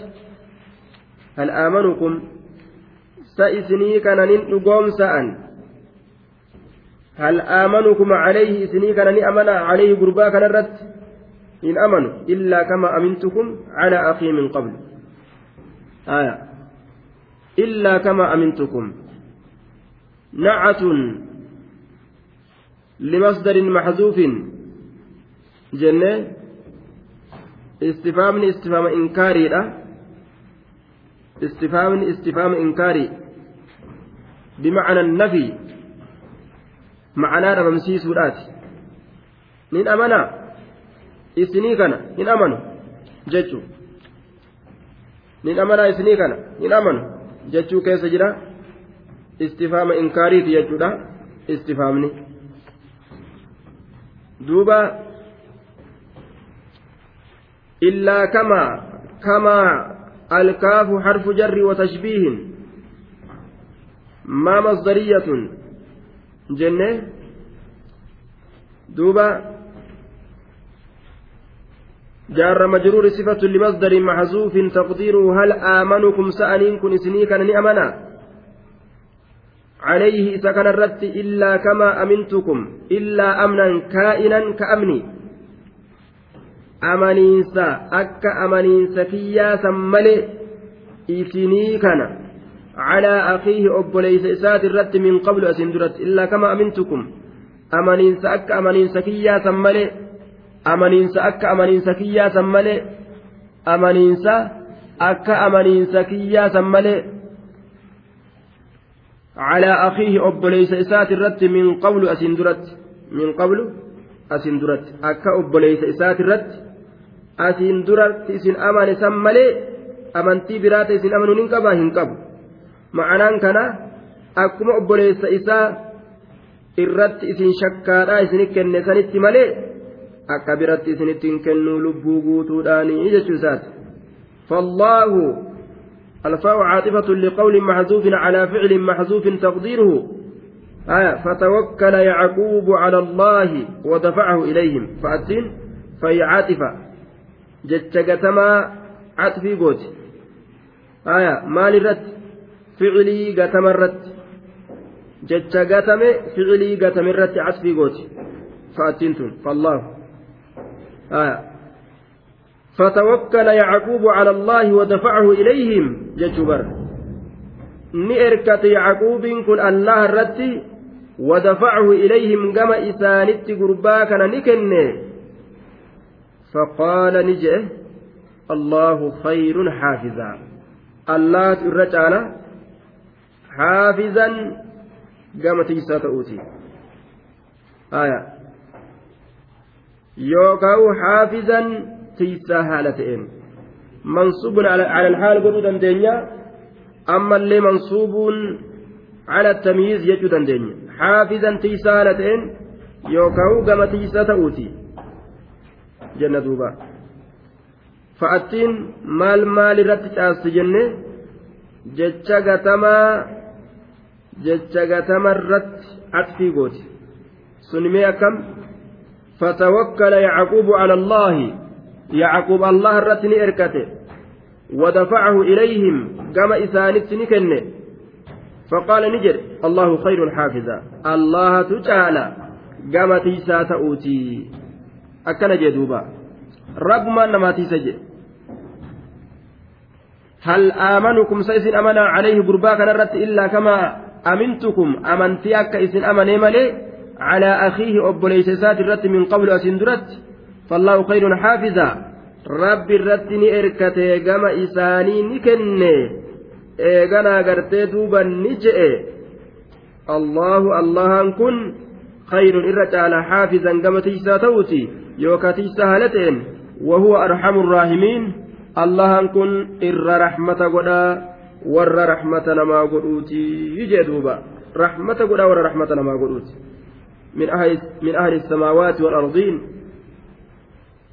هل آمنكم سإسني كان نقوم سأن هل آمنكم عليه إسني كان نأمن عليه قربا كان الرد إن أمنوا إلا كما أمنتكم على أخي من قبل آية إلا كما أمنتكم نعة لمصدر محذوف جنة استفهام استفهام إنكاري استفهام استفهام إنكاري بمعنى النفي معنى رمسي سورات من أمنا إسني من أمنوا جتشو من أمنا إسني من أمنوا جتشو كيف جرى istifaama inkaariiti jechuudha istifaamni duuba illaa kamaa kamaa alkaafu harfu jarri watashbiihin maa masdariyatun jenne duuba جار مجرور صفة لمصدر محذوف تقديره هل آمنكم سألين كن إسني كان أمنا عليه سكن الرت إلا كما أمنتكم إلا أمنا كائنا كأمني أمنينسا أك أمنينسا كيا سملي إتني على أخيه أبوليس إسات الرت من قبل أسندرت إلا كما أمنتكم أمنينسا أك أمنينسا كيا سملي أمنينسا أك أمنينسا كيا سملي أمنينسا أك أمنينسا كيا سملي cala aqiihii obboleessa isaati irratti miin qablu asiin duratti akka obboleysa isaati irratti asiin duratti isin amane san malee amantii biraata isin amanuu nin qabaa hin qabu ma'anaan kana akkuma obboleessa isaa irratti isin shakkaadhaa kenne kennisanitti malee akka biratti isin ittiin kennu lubbuu guutuudhaan ni jajjursaata. fallaahu. الفاء عاطفة لقول محذوف على فعل محذوف تقديره آية فتوكل يعقوب على الله ودفعه إليهم فأتين فهي عاطفة جتشقتما عطفي قوت آية مال الرت فعلي قتم الرت جتشقتم فعلي قتم الرت عطفي قوت فأتينتم فالله آية فتوكل يعقوب على الله ودفعه إليهم جتبر نئركت يعقوب كن الله الرتي ودفعه إليهم كما إسانت قرباك نكن فقال نجئ الله خير حافظا الله ترجعنا حافظا كما تيسات أوتي آية يوكاو حافظا tiisaa haala ta'een mansuubun calal haal godhuu dandeenya ammallee mansuubuun cala tamyiiz jechuu dandeenya xaafizan tiisaa haala ta'een yookaan gama tiisaa ta'uuti jenna duuba fa'attiin maal maal irratti caasti jenne jecha gatamaa jecha gatama irratti atfii gooti sunimee akkam فتوكل يعقوب على الله يعقوب الله الرتني إركته ودفعه إليهم كما إسانتني كنه فقال نجر الله خير حافظا الله تجعل كما تيسا تأوتي أكن جدوبا رب ما نما هل آمنكم سيسن أمنا عليه قربا كان الرت إلا كما أمنتكم أمنتي أكا إسن أمني ملي على أخيه أبو ليسسات الرت من قبل درت فالله خير حافظا ربي الرتني إركتي جمع إساني نكني إيغانا غرتي دوبا نجئ الله الله كن خير إرت على حافظا جمع تيسا توتي يوكا هلتين وهو أرحم الراحمين الله كن إر رحمة غدا ور رحمة نما غدوتي يجي دوبا رحمة غدا ور رحمة نما غدوتي من أهل من أهل السماوات والأرضين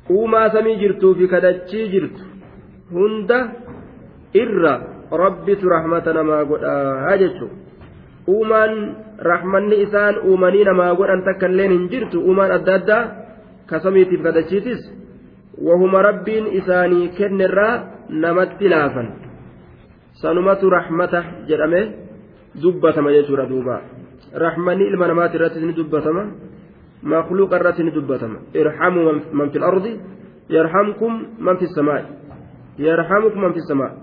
uumaa samii jirtuu fi kadachii jirtu hunda irra rabbitu rahmata namaa godhaa jechuudha uumaan rahmanni isaan uumanii namaa godhan takka illeen hin jirtu uumaan adda addaa ka samiitiif kadachiitis wahuma rabbiin isaanii kennirraa namatti laafan sanumatu rahmata jedhame dubbatama jechuudha duuba rahmanni ilma namaati ni dubbatama. مخلوق الراتين دبتم ارحموا من في الأرض يرحمكم من في السماء يرحمكم من في السماء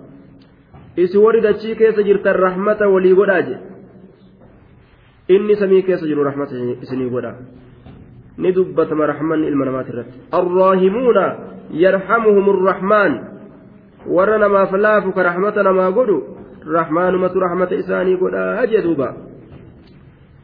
isi warri dachii keessa jirtan rahmata walii godhaa je inni samii keessa jiru rahmata isinii godha ni dubbatama rahmanni ilma namaati irratti arraahimuuna yarhamuhum arrahmaan warra namaaf laafu ka rahmata namaa godhu rahmaanumatu rahmata isaanii godhaa jee duubaa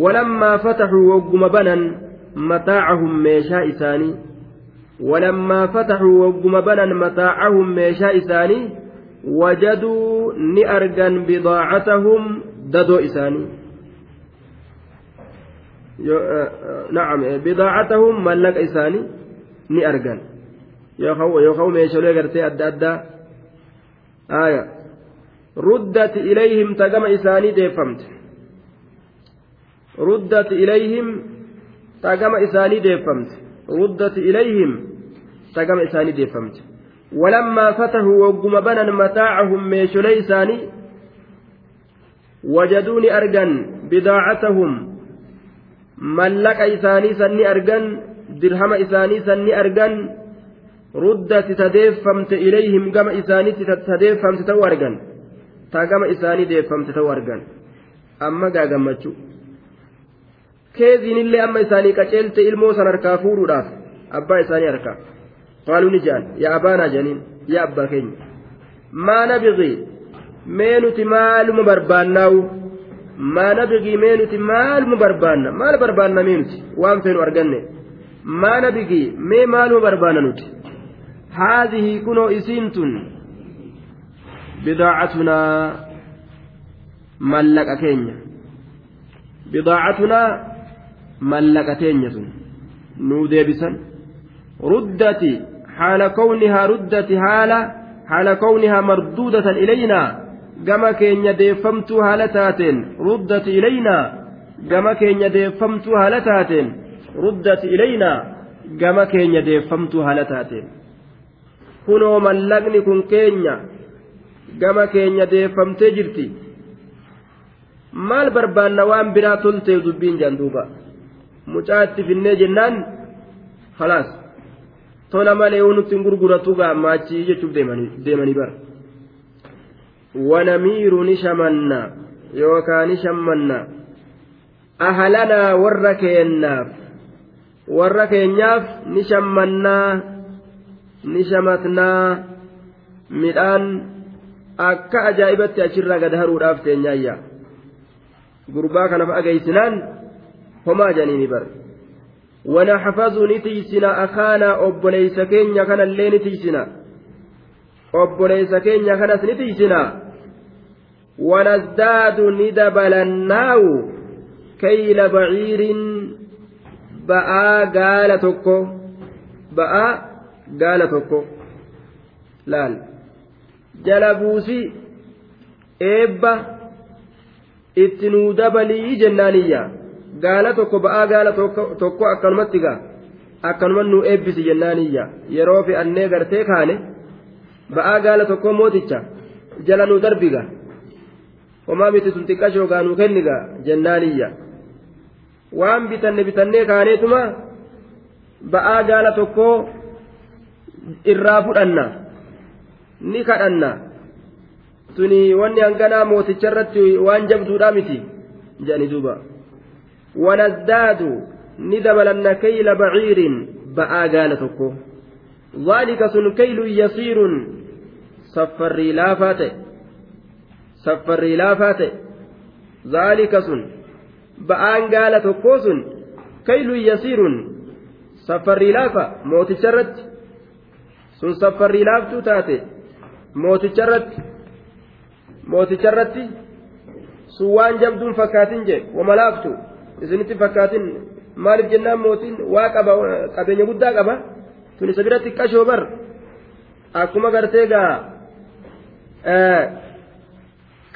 walammaa fataxuu wagguma banan mataacahum meeshaa isaanii walammaa fataxuu wagguma banan mataacahum meeshaa isaanii wajaduu ni argan bidaacatahum dadoo isaanii nacam bidaacatahum mallaqa isaanii ni argan yookaan meeshaalee gartee adda addaa aaya ruddat ilayhim tagama isaanii deeffamte ruddat ilayhim tagama isaanii deeffamte ruddat ilayhim tagama isaanii deeffamte walammaa fatahuu wagguma banan mataacahum meesholee isaanii wajaduu ni argan bidaacatahum mallaqa isaanii sanni argan dirhama isaanii sanni argan ruddati tadeeffamte ilayhim gama isaanii tadeeffamte ta'u argan tagama gama isaanii deeffamte ta'uu argan amma gaagammachuu keeziinillee amma isaanii qaceelte ilmoo san harkaa fuudhuudhaaf abbaa isaanii harkaa qaaluu jaan yaa naa janiin yaa abbaa keenya maana bigii mee nuti maaluma barbaannaawu maana bigii mee nuti maaluma barbaanna maal barbaanna mee nuti waan arganne maana nabigi mee maaluma barbaanna nuti haadhihii kunoo isiin tun bidaacatunaa mallaqa keenya bidaacatunaa mallaqa teenya sun nuu deebisan ruddati haala haa ruddati haala haala haa marduudatan ilaynaa gama keenya deeffamtuu haala taateen ruddati ilaynaa gama keenya deeffamtuu haala taateen ruddati ilaynaa gama keenya deeffamtuu haala taateen kunoo mallaqni kun keenya gama keenya deeffamtee jirti maal barbaanna waan biraa toltee dubbiin jaanduuba. mucaa itti finnee jennaan halaas tola malee nutti hin gurguratu gaammaachii jechuuf deemanii bara. wanamiiru ni shamanna yookaan ni ahalanaa warra keennaaf warra keenyaaf ni nishamatnaa ni shamatnaa midhaan akka ajaa'ibatti achirra gad haruudhaaf teenyaayya gurbaa kanaaf agaysinaan. homaa janiini bar ونحفظ نتيسنا أخانا أبوليس كينيا كان اللي نتيسنا أبوليس كينيا كانت نتيسنا ونزداد ندبلناه كيل بعير بأى قال تكو بأى قال تكو لال جلبوسي إبا إتنو دبلي جنانية gaala tokko ba'aa gaala tokko akkanumatti gaa akkanuma nu eebbisi jennaaniyya yeroo fe'annee gartee kaane ba'aa gaala tokko mooticha jala nu darbiga homaa miti sun xiqqashoogaa nu kennigaa jennaaniyya waan bitanne bitannee kaaneetuma ba'aa gaala tokko irraa fudhanna ni kadhanna tuni wanni hanganaa mooticha irratti waan jabduudhaa miti jedhani duuba. wanazdaadu ni dabalanna kayla baciirin ba'aa gaala tokko zaalika sun kaylun yasiirun saffarrii laafaa ta'e saffarrii laafaa ta'e zaalika sun ba'aan gaala tokkoo sun kaylun yasiirun saffarrii laafa mooticharratti sun saffarrii laaftuu taate mooticharratti mooticharratti sun waan jabduun fakkaatin jee wama laaftu isinitti fakkaatin maaliif jennaan mootiin waa qaba qabeenya guddaa qaba tun isa biratti xiqqashoo bar akkuma gartee gaa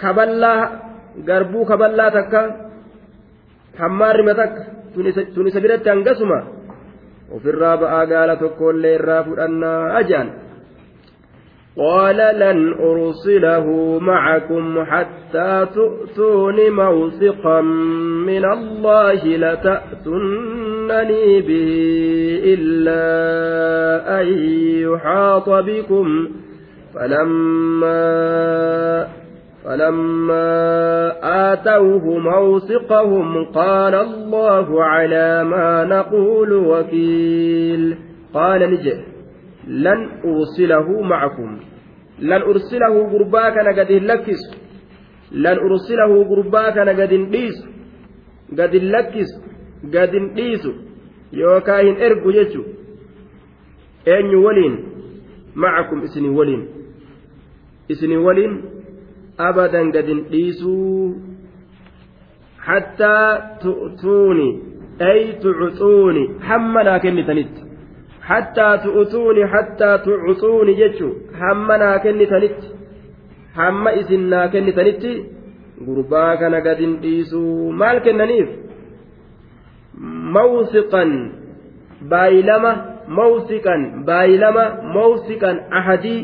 kaballaa garbuu kaballaa takka hammaarrima takka tun isa biratti hangasuma ofirraa ba'aa gaala tokkollee irraa fudhannaa ajaan قال لن أرسله معكم حتى تؤتون موثقا من الله لتأتنني به إلا أن يحاط بكم فلما فلما آتوه موثقهم قال الله على ما نقول وكيل قال نجئ lan ursilahu macakum lan ursilahu gurbaa kana gad hin lakkisu lan gurbaa kana gad hin dhiisu gad lakkisu gad dhiisu yookaa hin ergu jechu eenyu waliin macakum isinii waliin abadan gad hin dhiisuu hattaa tu'tuuni ay tucuxuuni hamma naa kennitanitti hattaa tu'utuuni hattaa tu'utuuni jechuun hamma naa kennitanitti hamma isin naa kennitanitti gurbaa kana gadin dhiisu maal kennaniif mawsiqan baay'ilama mawsiqan baay'ilama mawsiqan ahadii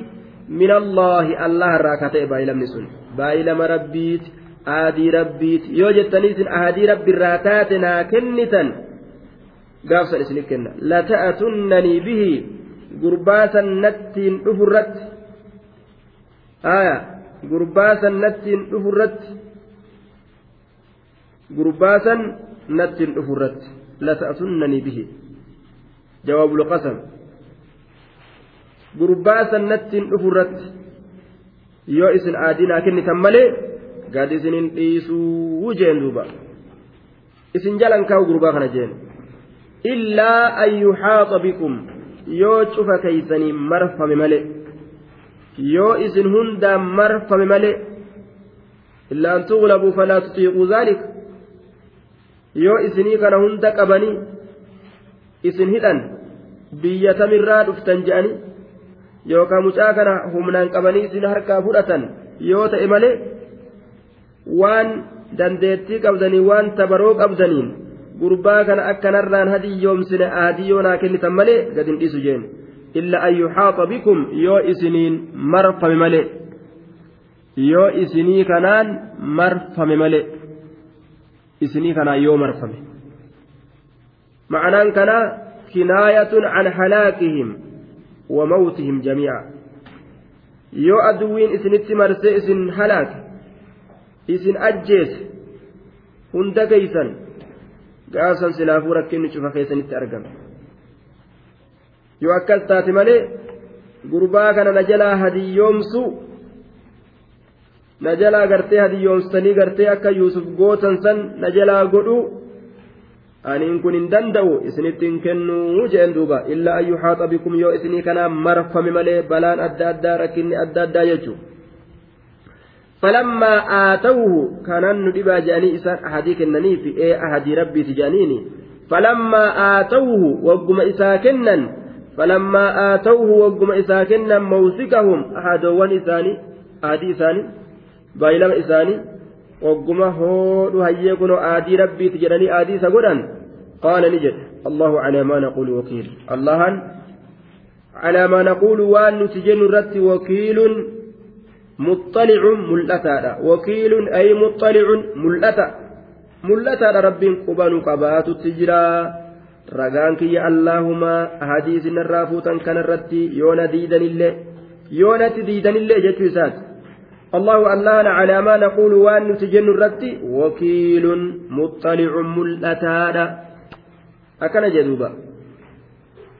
min allahi allah irraa ka baay'ilamni sun baay'ilama rabbiiti aadii rabbiiti yoo jettanii isin ahadii rabbiirraa taate naa kennitan. gaafsan isinif kenna lata'atunnanii bihi gurbaasan nattiin dhufurratti aya gurbaasan nattiin dhufurratti gurbaasan nattiin dhufurratti lata'atunnanii bihi jawaabul qasam gurbaasan nattiin dhufurratti yoo isin aadinaa kennitan malee gad isinin dhiisuu jeen duuba isin jalan kaa'u gurbaa kana jeen illaa an yuxaaxa bikum yoo cufa keeysanii marfame male yoo isin hundaa marfame male illaa an tughlabuu falaa tutiiquu daalik yoo isinii kana hunda qabanii isin hidhan biyya tamirraa dhuftan je'anii yookaan mucaa kana humnaan qabanii isin harkaa fudhatan yoo ta'e malee waan dandeettii qabdanii waan tabaroo qabdaniin gurbaa kana akkanarraan hadii yoomsine aadii yoo naa kennitan malee gad hin dhiisu jeen illa an yuxaaxa bikum yoo isiniin marfame malee yoo isinii kanaan marfame malee isinii kanaan yoo marfame ma'anaan kana kinaayatun can halaakihim wa mawtihim jamiica yoo aduwwiin isinitti marsee isin halaake isin ajjeese hunda keeysan gaasan silaafuu rakkinni cufa keessanitti argame yoo akkas taate malee gurbaa kana na jalaa hadiyyoomsu na jalaa gartee hadiyyoomsanii gartee akka yuusuf gootan san na jalaa godhu aniin kun hin danda'u isinitti hin kennuu jeen duuba illaa ayyuhaa xabikum yoo isinii kanaa marfame malee balaan adda addaa rakkinni adda addaa jechuudha. falammaa aatawuhu kanaan nu dhibaa je'anii isaan ahadii kennaniifi ee ahadii rabbiiti je'aniini falammaa aatawuhu wagguma isaa kennan falammaa aatawuhu wagguma isaa kennan mawsikahum ahadoowwan isaanii ahadii isaanii baay'ilama isaanii wagguma hoodhu hayyee kunoo aadii rabbiiti jedhanii aadii isa godhan qaala ni jedhe allahu calaa maa naquulu wakiil allahan calaa maa naquulu waan nuti jennu irratti wakiilun مطلع ملأتا وكيل أي مطلع ملأتا ملأتا رب قبان قبات تجرا رقان يا اللهم حديث الرافوتا كان الردي يونا ديدا الله يونا ديدا الله جتو إسات الله الله على ما نقول وأن نتجن الردي وكيل مطلع ملأتا أكن جدوبا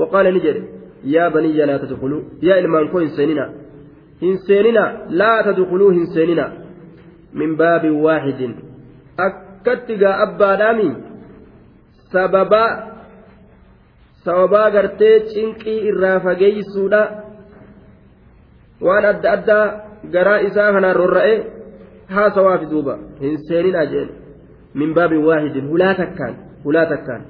waqaale jedhe yaa banai yaa laata yaa ilmaan koo hin seenina hin seenina laata duqaluu hin seenina min baabin waa hidin. akka tigaa abbaadhaamiin sababaa sababaa gartee cinkii irraa fageyyiisuudhaa waan adda addaa garaa isaa kana rorra'e haasa waan fiduuba hin min baabii waa hulaa takkaan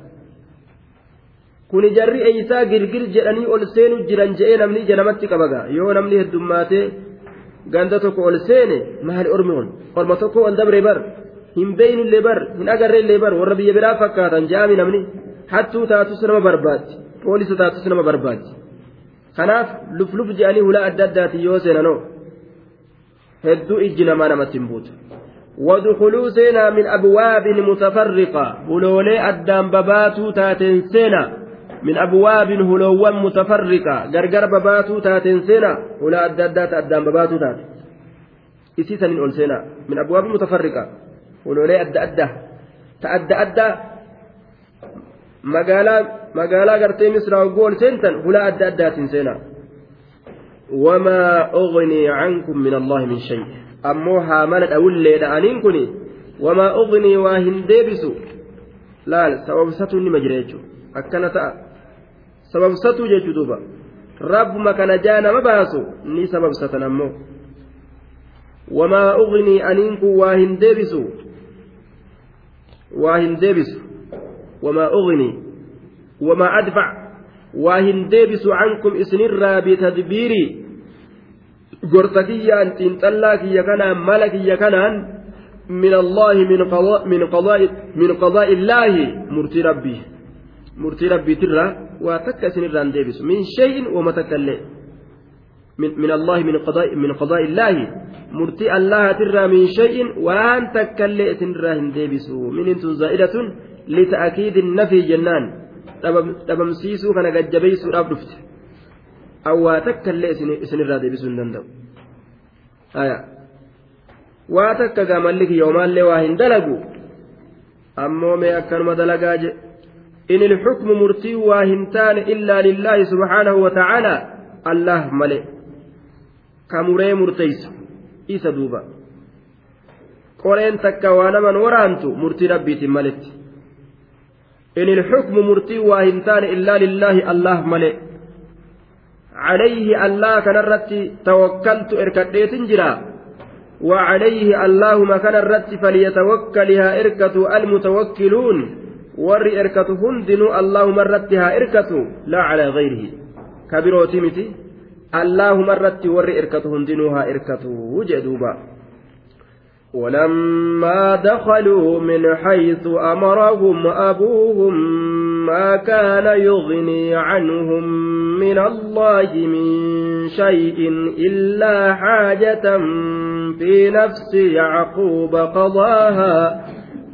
Kuni jarri eeysaa girgir jedhanii ol seenu jiran je'ee namni ija namatti qabaga yoo namni heddummaatee ganda tokko ol seene maali ormi on orma tokko ol dabre bar hin beeynillee bar hin agarreellee bar warra biyya biraa fakkaatan je'ami namni hattuu taatus nama barbaaddi poolisa taatus nama barbaaddi kanaaf lufluf je'anii hulaa adda addaati yoo seenanoo hedduu ijji namaa namatti hin buutu ودخلوا سينا من أبواب متفرقة بلولي أدام بباتو تاتين سينا من أبواب هلوى متفرقة جرجر بباتو تاتين سينا هلا أدادات أدام بباتو تات إسيتا سنين أول سينا من أبواب متفرقة هلولي أدى أدى تأدى أدى مقالة مقالة قرتي مصر وقول سنتن هلا أدى أدى سينا وما أغني عنكم من الله من شيء أمو هاملت أولي لأنينكني وما أغني واهن ديبسو لا sababsatu nima jira jechuudha akkana sababsatuu jechuu duuba rabbuma kana jaa nama baasu ni sababsatan ammoo wamaa ugnii aniin kun waa hin deebisu waa hin deebisu wamaa ugnii wamaa adfac waa hin deebisu cankum isinirraa bitadbiirii gorsa kiyyaan xiinxallaa kiyya kanaan mala kiyya kanaan min allaahi min qadaa'i illaahi murtii rabbii murtii rabbiitirraa waa takka isinirraan deebisu min shay'in wama takka illee من الله من قضاء من قضاء الله مرتي الله ترى من شيء وان تكلئت راهن ديبسو من انت زائدة لتأكيد النفي جنان تبمسيسو كان قد جبيسو رابدفت أو تكلئت سن راهن ديبسو دندو آية واتكا مالك يومان لواهن دلقو أمومي أكرم دلقاجي إن الحكم مرتي واهنتان إلا لله سبحانه وتعالى الله ملئ كمري مرتيس إيسا دوبا قرين تكا ونمن ورانتو مرتي ربي تملت إن الحكم مرتي واهنتان إلا لله الله ملئ عليه الله كنرت توكلت إركديت جرا وعليه اللهم كنرت فليتوكلها إركة المتوكلون warri erkatu hundinuu allaahuma irratti haa erkatu laa calaa gayrihi ka birooti miti allaahuma irratti warri erkatu hundinuu haa erkatu jee duuba ولما دخلوا من حيث أمرهم أبوهم ما كان يغني عنهم من الله من شيء إلا حاجة في نفس يعقوب قضاها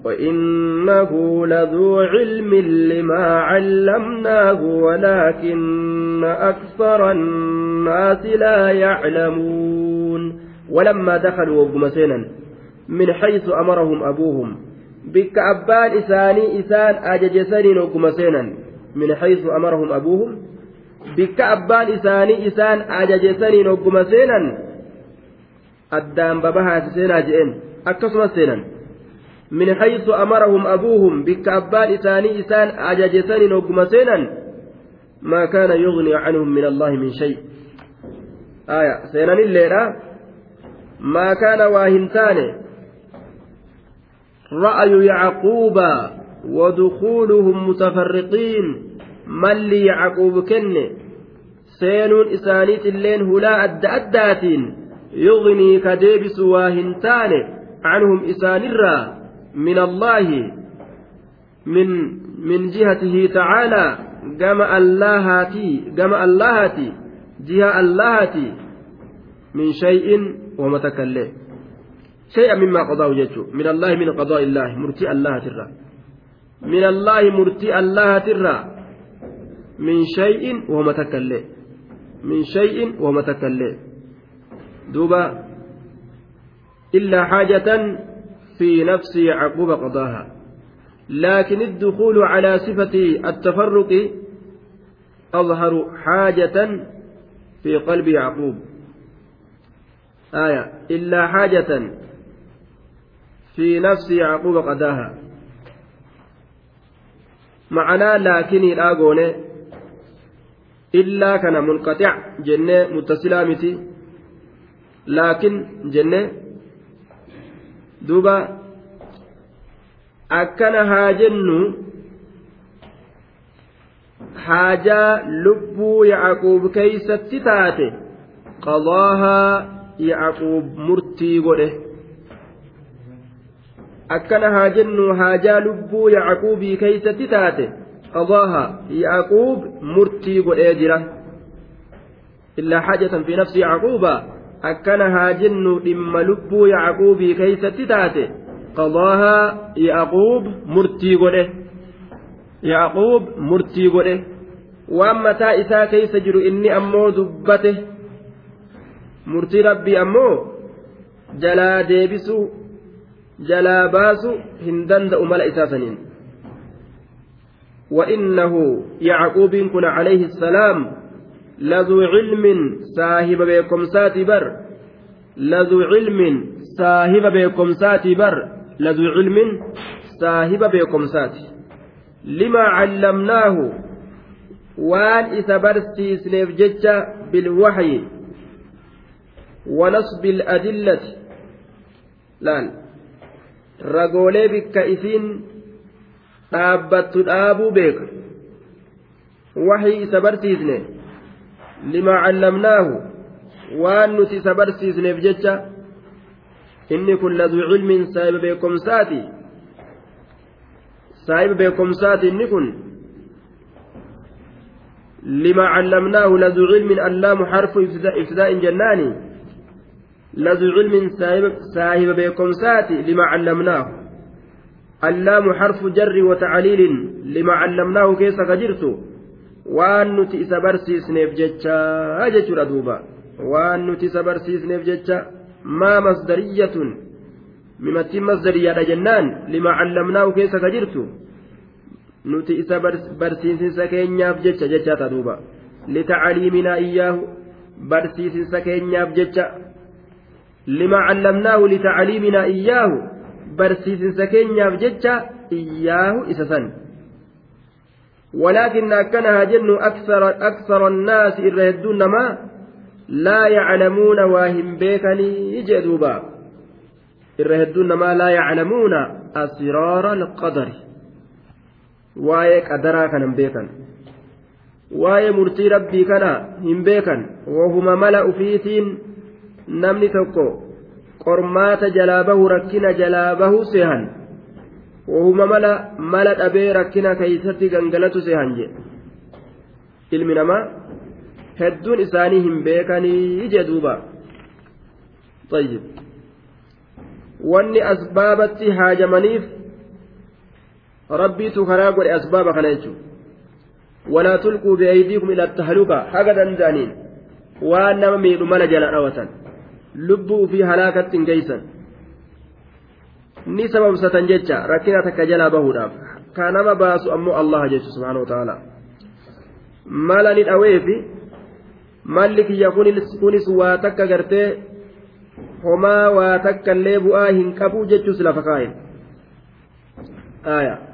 وإنه لذو علم لما علمناه ولكن أكثر الناس لا يعلمون ولما دخلوا وقم سينا من حيث أمرهم أبوهم بك أبان إساني إسان أججسنين وقم سينا من حيث أمرهم أبوهم بك أبان إساني إسان أججسنين وقم سينا الدام ببها سينا جئن أكثر سينا min haysu amarahum abuuhum bikka abbaan isaanii isaan ajajesaniin hogguma seenan maa kaana yugnii canhum min allaahi min shay aya seenanilleedha maa kaana waa hin taane ra'yu yacquuba ودخولهم متفرقين من ليعقوب كن سينون إسانيت اللين هلا أد أداتين يغني كديبس واهنتان عنهم إسان الرّا من الله من من جهته تعالى جمع اللهاتي جمع اللهاتي جهة اللهاتي من شيء ومتكلم شيئا مما قضاه يجو من الله من قضاء الله مرتي الله ترى من الله مرتي الله ترى من شيء ومتكلم من شيء ومتكلم دوبا إلا حاجة في نفس يعقوب قضاها لكن الدخول على صفة التفرق أظهر حاجة في قلب يعقوب آية إلا حاجة في نفس يعقوب قداها معنى لكن الآغون إلا كان منقطع جنة متصلة متي لكن جنة duuba akkana haa jennu haajaa lubbuu yaaquub keeysatti taate qadaahaa yaaquub murtii godhe akkana haa jennu haajaa lubbuu yaaquubii keeysatti taate qadaahaa yaaquub murtii godhee jira illaa xaajatan fi nafsi yaaquubaa akkana haa jennu dhimma lubbuu yaaquubii keeysatti taate qadaahaa yaaquub murtii godhe yaaquub murtii godhe waan mataa isaa keeysa jiru inni ammoo dubbate murtii rabbii ammoo jalaa deebisuu jalaa baasu hin danda'u mala isaa saniin وإنه يعقوب كن عليه السلام لذو علم صاحب بكمسات بر لذو علم صاحب بكمسات بر لذو علم صاحب بكمسات لما علمناه وان اثبرتي برسيسنيف جتة بالوحي ونصب الأدلة laan ragoolee bikka isiin dhaabbattu dhaabuu beeka waxii isa barsiisne limaa callamnaahu waan nuti isa barsiisneef jecha inni kun laduu cilmin saahiba beekomsaati saahiba beekomsaati inni kun limaa callamnaahu laduu cilmin allaamu xarfu ibtidaa'in jennaani لذو علم ساهب بكمسات لما علمناه اللام حرف جر وتعليل لما علمناه كيس قدرت waan nuti isa barsiisneef jecha jechuudha duuba waan nuti isa barsiisneef jecha maa masdariyatun mimattiin masdariyaa jennaan limaa callamnaahu keessa ka jirtu nuti isa barsiisinsa keenyaaf jecha jechaa ta duuba litacaliiminaa iyyaahu barsiisinsa keenyaaf jecha callamnaahu litacaliiminaa iyyaahu barsiisinsa keenyaaf jecha iyyaahu isa san ولكن أكنها جن أكثر أكثر الناس إرهدون ما لا يعلمون واهم بيكني جدوبا ما لا يعلمون أسرار القدر واي قدرا كان بيكن واي مرتي ربي كان هم بيكن وهما ملأ فيتين نمني قرمات جلابه ركن جلابه سهن wahuma mala mala dhabee rakkina keeysatti gangalatu see hanje ilmi namaa hedduun isaanii hin beekanii jee duuba طيب wanni asbaabatti haajamaniif rabbiitu karaa godhe asbaaba kana jechuun walaa tulquu bi'eeydiikum ila tahaluka haga danda'aniin waan nama miidhu mala jala dhawatan lubbuu fi halaakatti hin geeysan ni sababsatan jecha rakkina takka jalaa bahuudhaaf ka nama baasu ammoo allaha jechu subhaanahu wataaalaa mala ni dhaweefi malli kiyya kunis waa takka gartee homaa waa takka illee bu'aa hin qabu jechuus lafa kaa'e